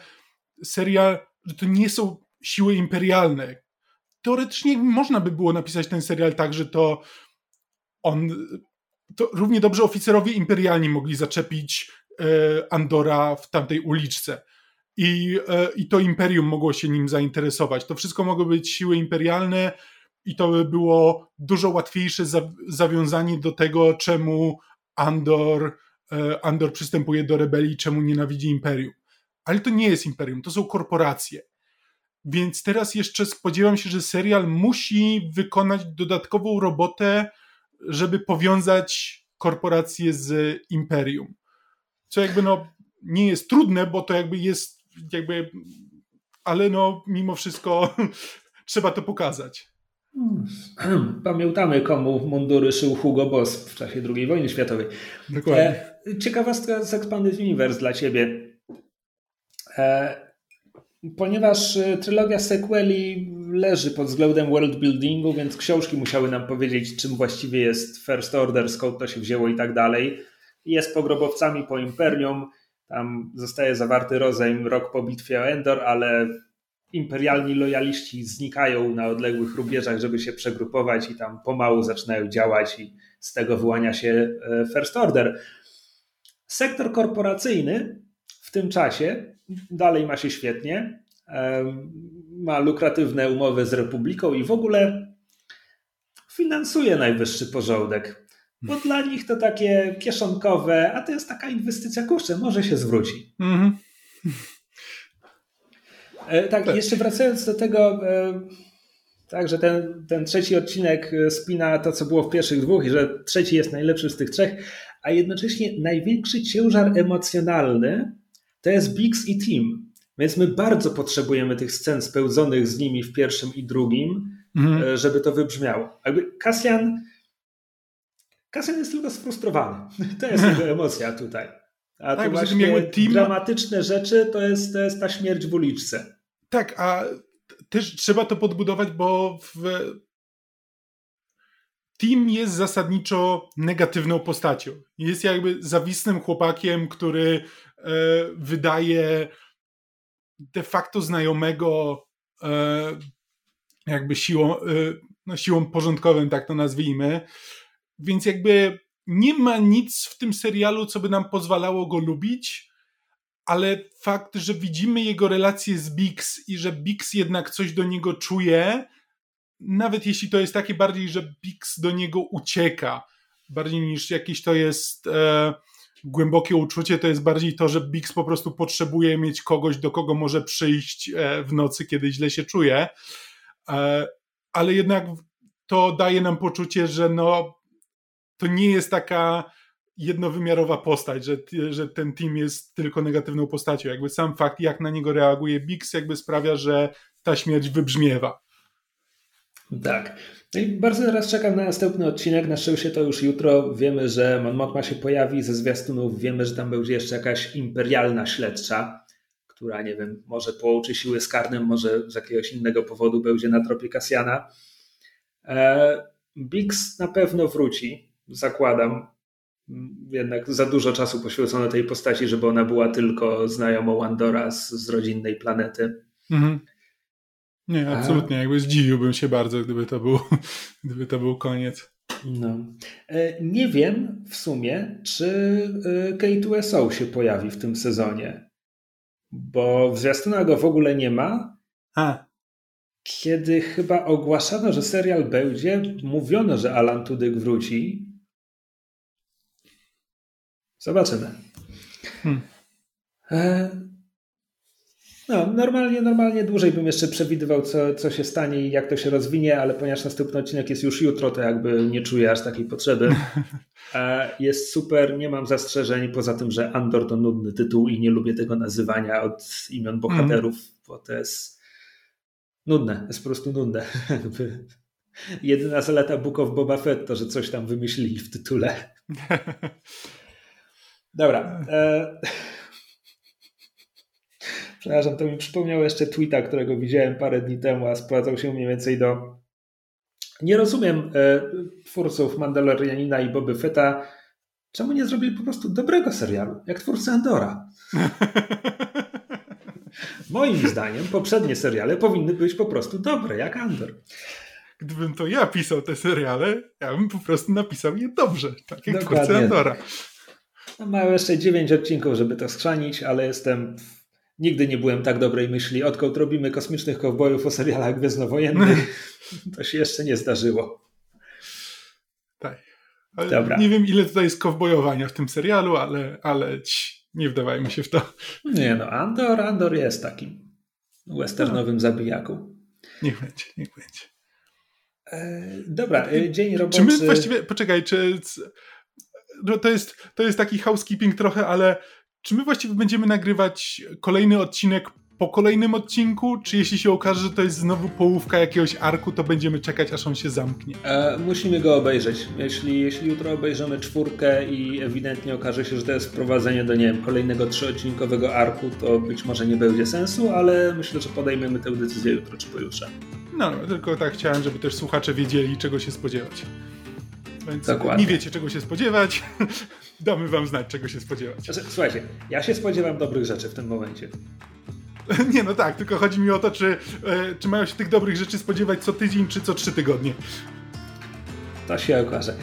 serial, że to nie są siły imperialne. Teoretycznie można by było napisać ten serial tak, że to on. To równie dobrze oficerowie imperialni mogli zaczepić e, Andora w tamtej uliczce. I, e, I to imperium mogło się nim zainteresować. To wszystko mogły być siły imperialne, i to by było dużo łatwiejsze zawiązanie do tego, czemu Andor, e, Andor przystępuje do rebelii, czemu nienawidzi imperium. Ale to nie jest imperium, to są korporacje. Więc teraz jeszcze spodziewam się, że serial musi wykonać dodatkową robotę, żeby powiązać korporacje z imperium. Co jakby no nie jest trudne, bo to jakby jest jakby ale no mimo wszystko trzeba to pokazać. Pamiętamy, komu mundury szył Hugo Boss w czasie II wojny światowej. Dokładnie. E, ciekawostka z Expanded Universe dla Ciebie. E, ponieważ e, trylogia sequeli leży pod względem world buildingu, więc książki musiały nam powiedzieć, czym właściwie jest First Order, skąd to się wzięło i tak dalej. Jest pogrobowcami po Imperium, tam zostaje zawarty rozejm rok po bitwie o Endor, ale imperialni lojaliści znikają na odległych rubieżach, żeby się przegrupować i tam pomału zaczynają działać i z tego wyłania się e, First Order. Sektor korporacyjny w tym czasie dalej ma się świetnie, ma lukratywne umowy z Republiką i w ogóle finansuje najwyższy porządek. Bo dla nich to takie kieszonkowe, a to jest taka inwestycja, kurczę, może się zwróci. Mm. E, tak, tak, jeszcze wracając do tego, e, tak, że ten, ten trzeci odcinek e, spina to, co było w pierwszych dwóch i że trzeci jest najlepszy z tych trzech, a jednocześnie największy ciężar emocjonalny to jest Biggs i Team. Więc my bardzo potrzebujemy tych scen spełzonych z nimi w pierwszym i drugim, mhm. żeby to wybrzmiało. Jakby Kasjan, Kasjan jest tylko sfrustrowany. To jest jego emocja tutaj. A tak, to właśnie team... dramatyczne rzeczy to jest, to jest ta śmierć w uliczce. Tak, a też trzeba to podbudować, bo w... Tim jest zasadniczo negatywną postacią. Jest jakby zawisnym chłopakiem, który e, wydaje de facto znajomego e, jakby siłą, e, no siłą porządkową, tak to nazwijmy. Więc jakby nie ma nic w tym serialu, co by nam pozwalało go lubić, ale fakt, że widzimy jego relacje z Bix i że Bix jednak coś do niego czuje, nawet jeśli to jest takie bardziej, że Bix do niego ucieka, bardziej niż jakieś to jest e, głębokie uczucie, to jest bardziej to, że Bix po prostu potrzebuje mieć kogoś, do kogo może przyjść e, w nocy, kiedy źle się czuje. E, ale jednak to daje nam poczucie, że no, to nie jest taka jednowymiarowa postać, że, że ten team jest tylko negatywną postacią. Jakby sam fakt, jak na niego reaguje Bix, jakby sprawia, że ta śmierć wybrzmiewa. Tak. No i bardzo teraz czekam na następny odcinek. Na szczęście to już jutro. Wiemy, że Mon Mothma się pojawi ze zwiastunów. Wiemy, że tam będzie jeszcze jakaś imperialna śledcza, która, nie wiem, może połączy siły z Karnem, może z jakiegoś innego powodu będzie na tropie Kasjana. E, Bix na pewno wróci, zakładam jednak za dużo czasu poświęcono tej postaci, żeby ona była tylko znajomą Andora z, z rodzinnej planety. Mhm. Nie, absolutnie. A... Jakby zdziwiłbym się bardzo, gdyby to był, gdyby to był koniec. No. E, nie wiem w sumie, czy e, K2SO się pojawi w tym sezonie, bo w zwiastunach go w ogóle nie ma. A. kiedy chyba ogłaszano, że serial będzie, mówiono, że Alan Tudyk wróci. Zobaczymy. Hmm. E, no, normalnie, normalnie dłużej bym jeszcze przewidywał, co, co się stanie i jak to się rozwinie, ale ponieważ następny odcinek jest już jutro, to jakby nie czuję aż takiej potrzeby. E, jest super, nie mam zastrzeżeń, poza tym, że Andor to nudny tytuł i nie lubię tego nazywania od imion bohaterów, mm. bo to jest nudne, jest po prostu nudne. Jedyna zaleta Book of Boba Fett to, że coś tam wymyślili w tytule. Dobra. E... Przepraszam, to mi przypomniał jeszcze tweeta, którego widziałem parę dni temu, a sprowadzał się mniej więcej do. Nie rozumiem e, twórców Mandalorianina i Boby Fetta, czemu nie zrobili po prostu dobrego serialu, jak twórcy Andora. Moim zdaniem poprzednie seriale powinny być po prostu dobre, jak Andor. Gdybym to ja pisał te seriale, ja bym po prostu napisał je dobrze, tak jak Dokładnie. twórcy Andora. No, mają jeszcze dziewięć odcinków, żeby to skrzanić, ale jestem Nigdy nie byłem tak dobrej myśli. Odkąd robimy kosmicznych kowbojów o serialach gwiezdnowojennych, to się jeszcze nie zdarzyło. Tak. Dobra. Nie wiem, ile tutaj jest kowbojowania w tym serialu, ale, ale nie wdawajmy się w to. Nie no, Andor, Andor jest takim westernowym no. zabijaką. Niech będzie, niech będzie. E, dobra, e, dzień roboczy. Czy my właściwie, poczekaj, czy to jest, to jest taki housekeeping trochę, ale czy my właściwie będziemy nagrywać kolejny odcinek po kolejnym odcinku, czy jeśli się okaże, że to jest znowu połówka jakiegoś arku, to będziemy czekać, aż on się zamknie? E, musimy go obejrzeć. Jeśli, jeśli jutro obejrzymy czwórkę i ewidentnie okaże się, że to jest wprowadzenie do, nie wiem, kolejnego trzyodcinkowego arku, to być może nie będzie sensu, ale myślę, że podejmiemy tę decyzję jutro czy pojutrze. No, no tylko tak chciałem, żeby też słuchacze wiedzieli, czego się spodziewać. Więc Dokładnie. nie wiecie, czego się spodziewać. Damy wam znać, czego się spodziewać. Znaczy, słuchajcie, ja się spodziewam dobrych rzeczy w tym momencie. Nie, no tak, tylko chodzi mi o to, czy, e, czy mają się tych dobrych rzeczy spodziewać co tydzień, czy co trzy tygodnie. To się okaże.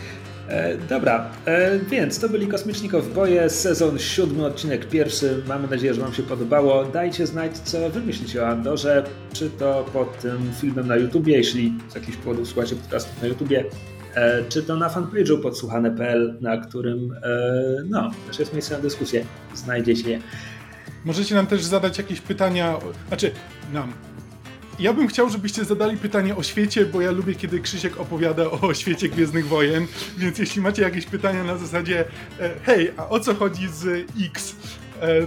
E, dobra, e, więc to byli Kosmiczni Kowboje, sezon siódmy, odcinek pierwszy. Mamy nadzieję, że Wam się podobało. Dajcie znać, co Wy myślicie o Andorze, czy to pod tym filmem na YouTubie, jeśli z jakichś powodów słuchacie podcastów na YouTubie, czy to na fanpage'u podsłuchane.pl, na którym e, no, też jest miejsce na dyskusję. Znajdziecie je. Możecie nam też zadać jakieś pytania, znaczy nam. Ja bym chciał, żebyście zadali pytanie o świecie, bo ja lubię, kiedy Krzysiek opowiada o świecie Gwiezdnych Wojen, więc jeśli macie jakieś pytania na zasadzie e, hej, a o co chodzi z X,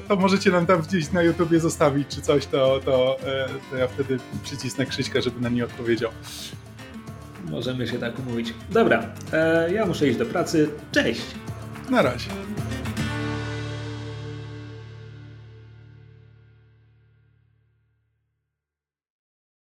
to możecie nam tam gdzieś na YouTubie zostawić czy coś, to, to, to ja wtedy przycisnę Krzyśka, żeby na nie odpowiedział. Możemy się tak umówić. Dobra, e, ja muszę iść do pracy. Cześć! Na razie.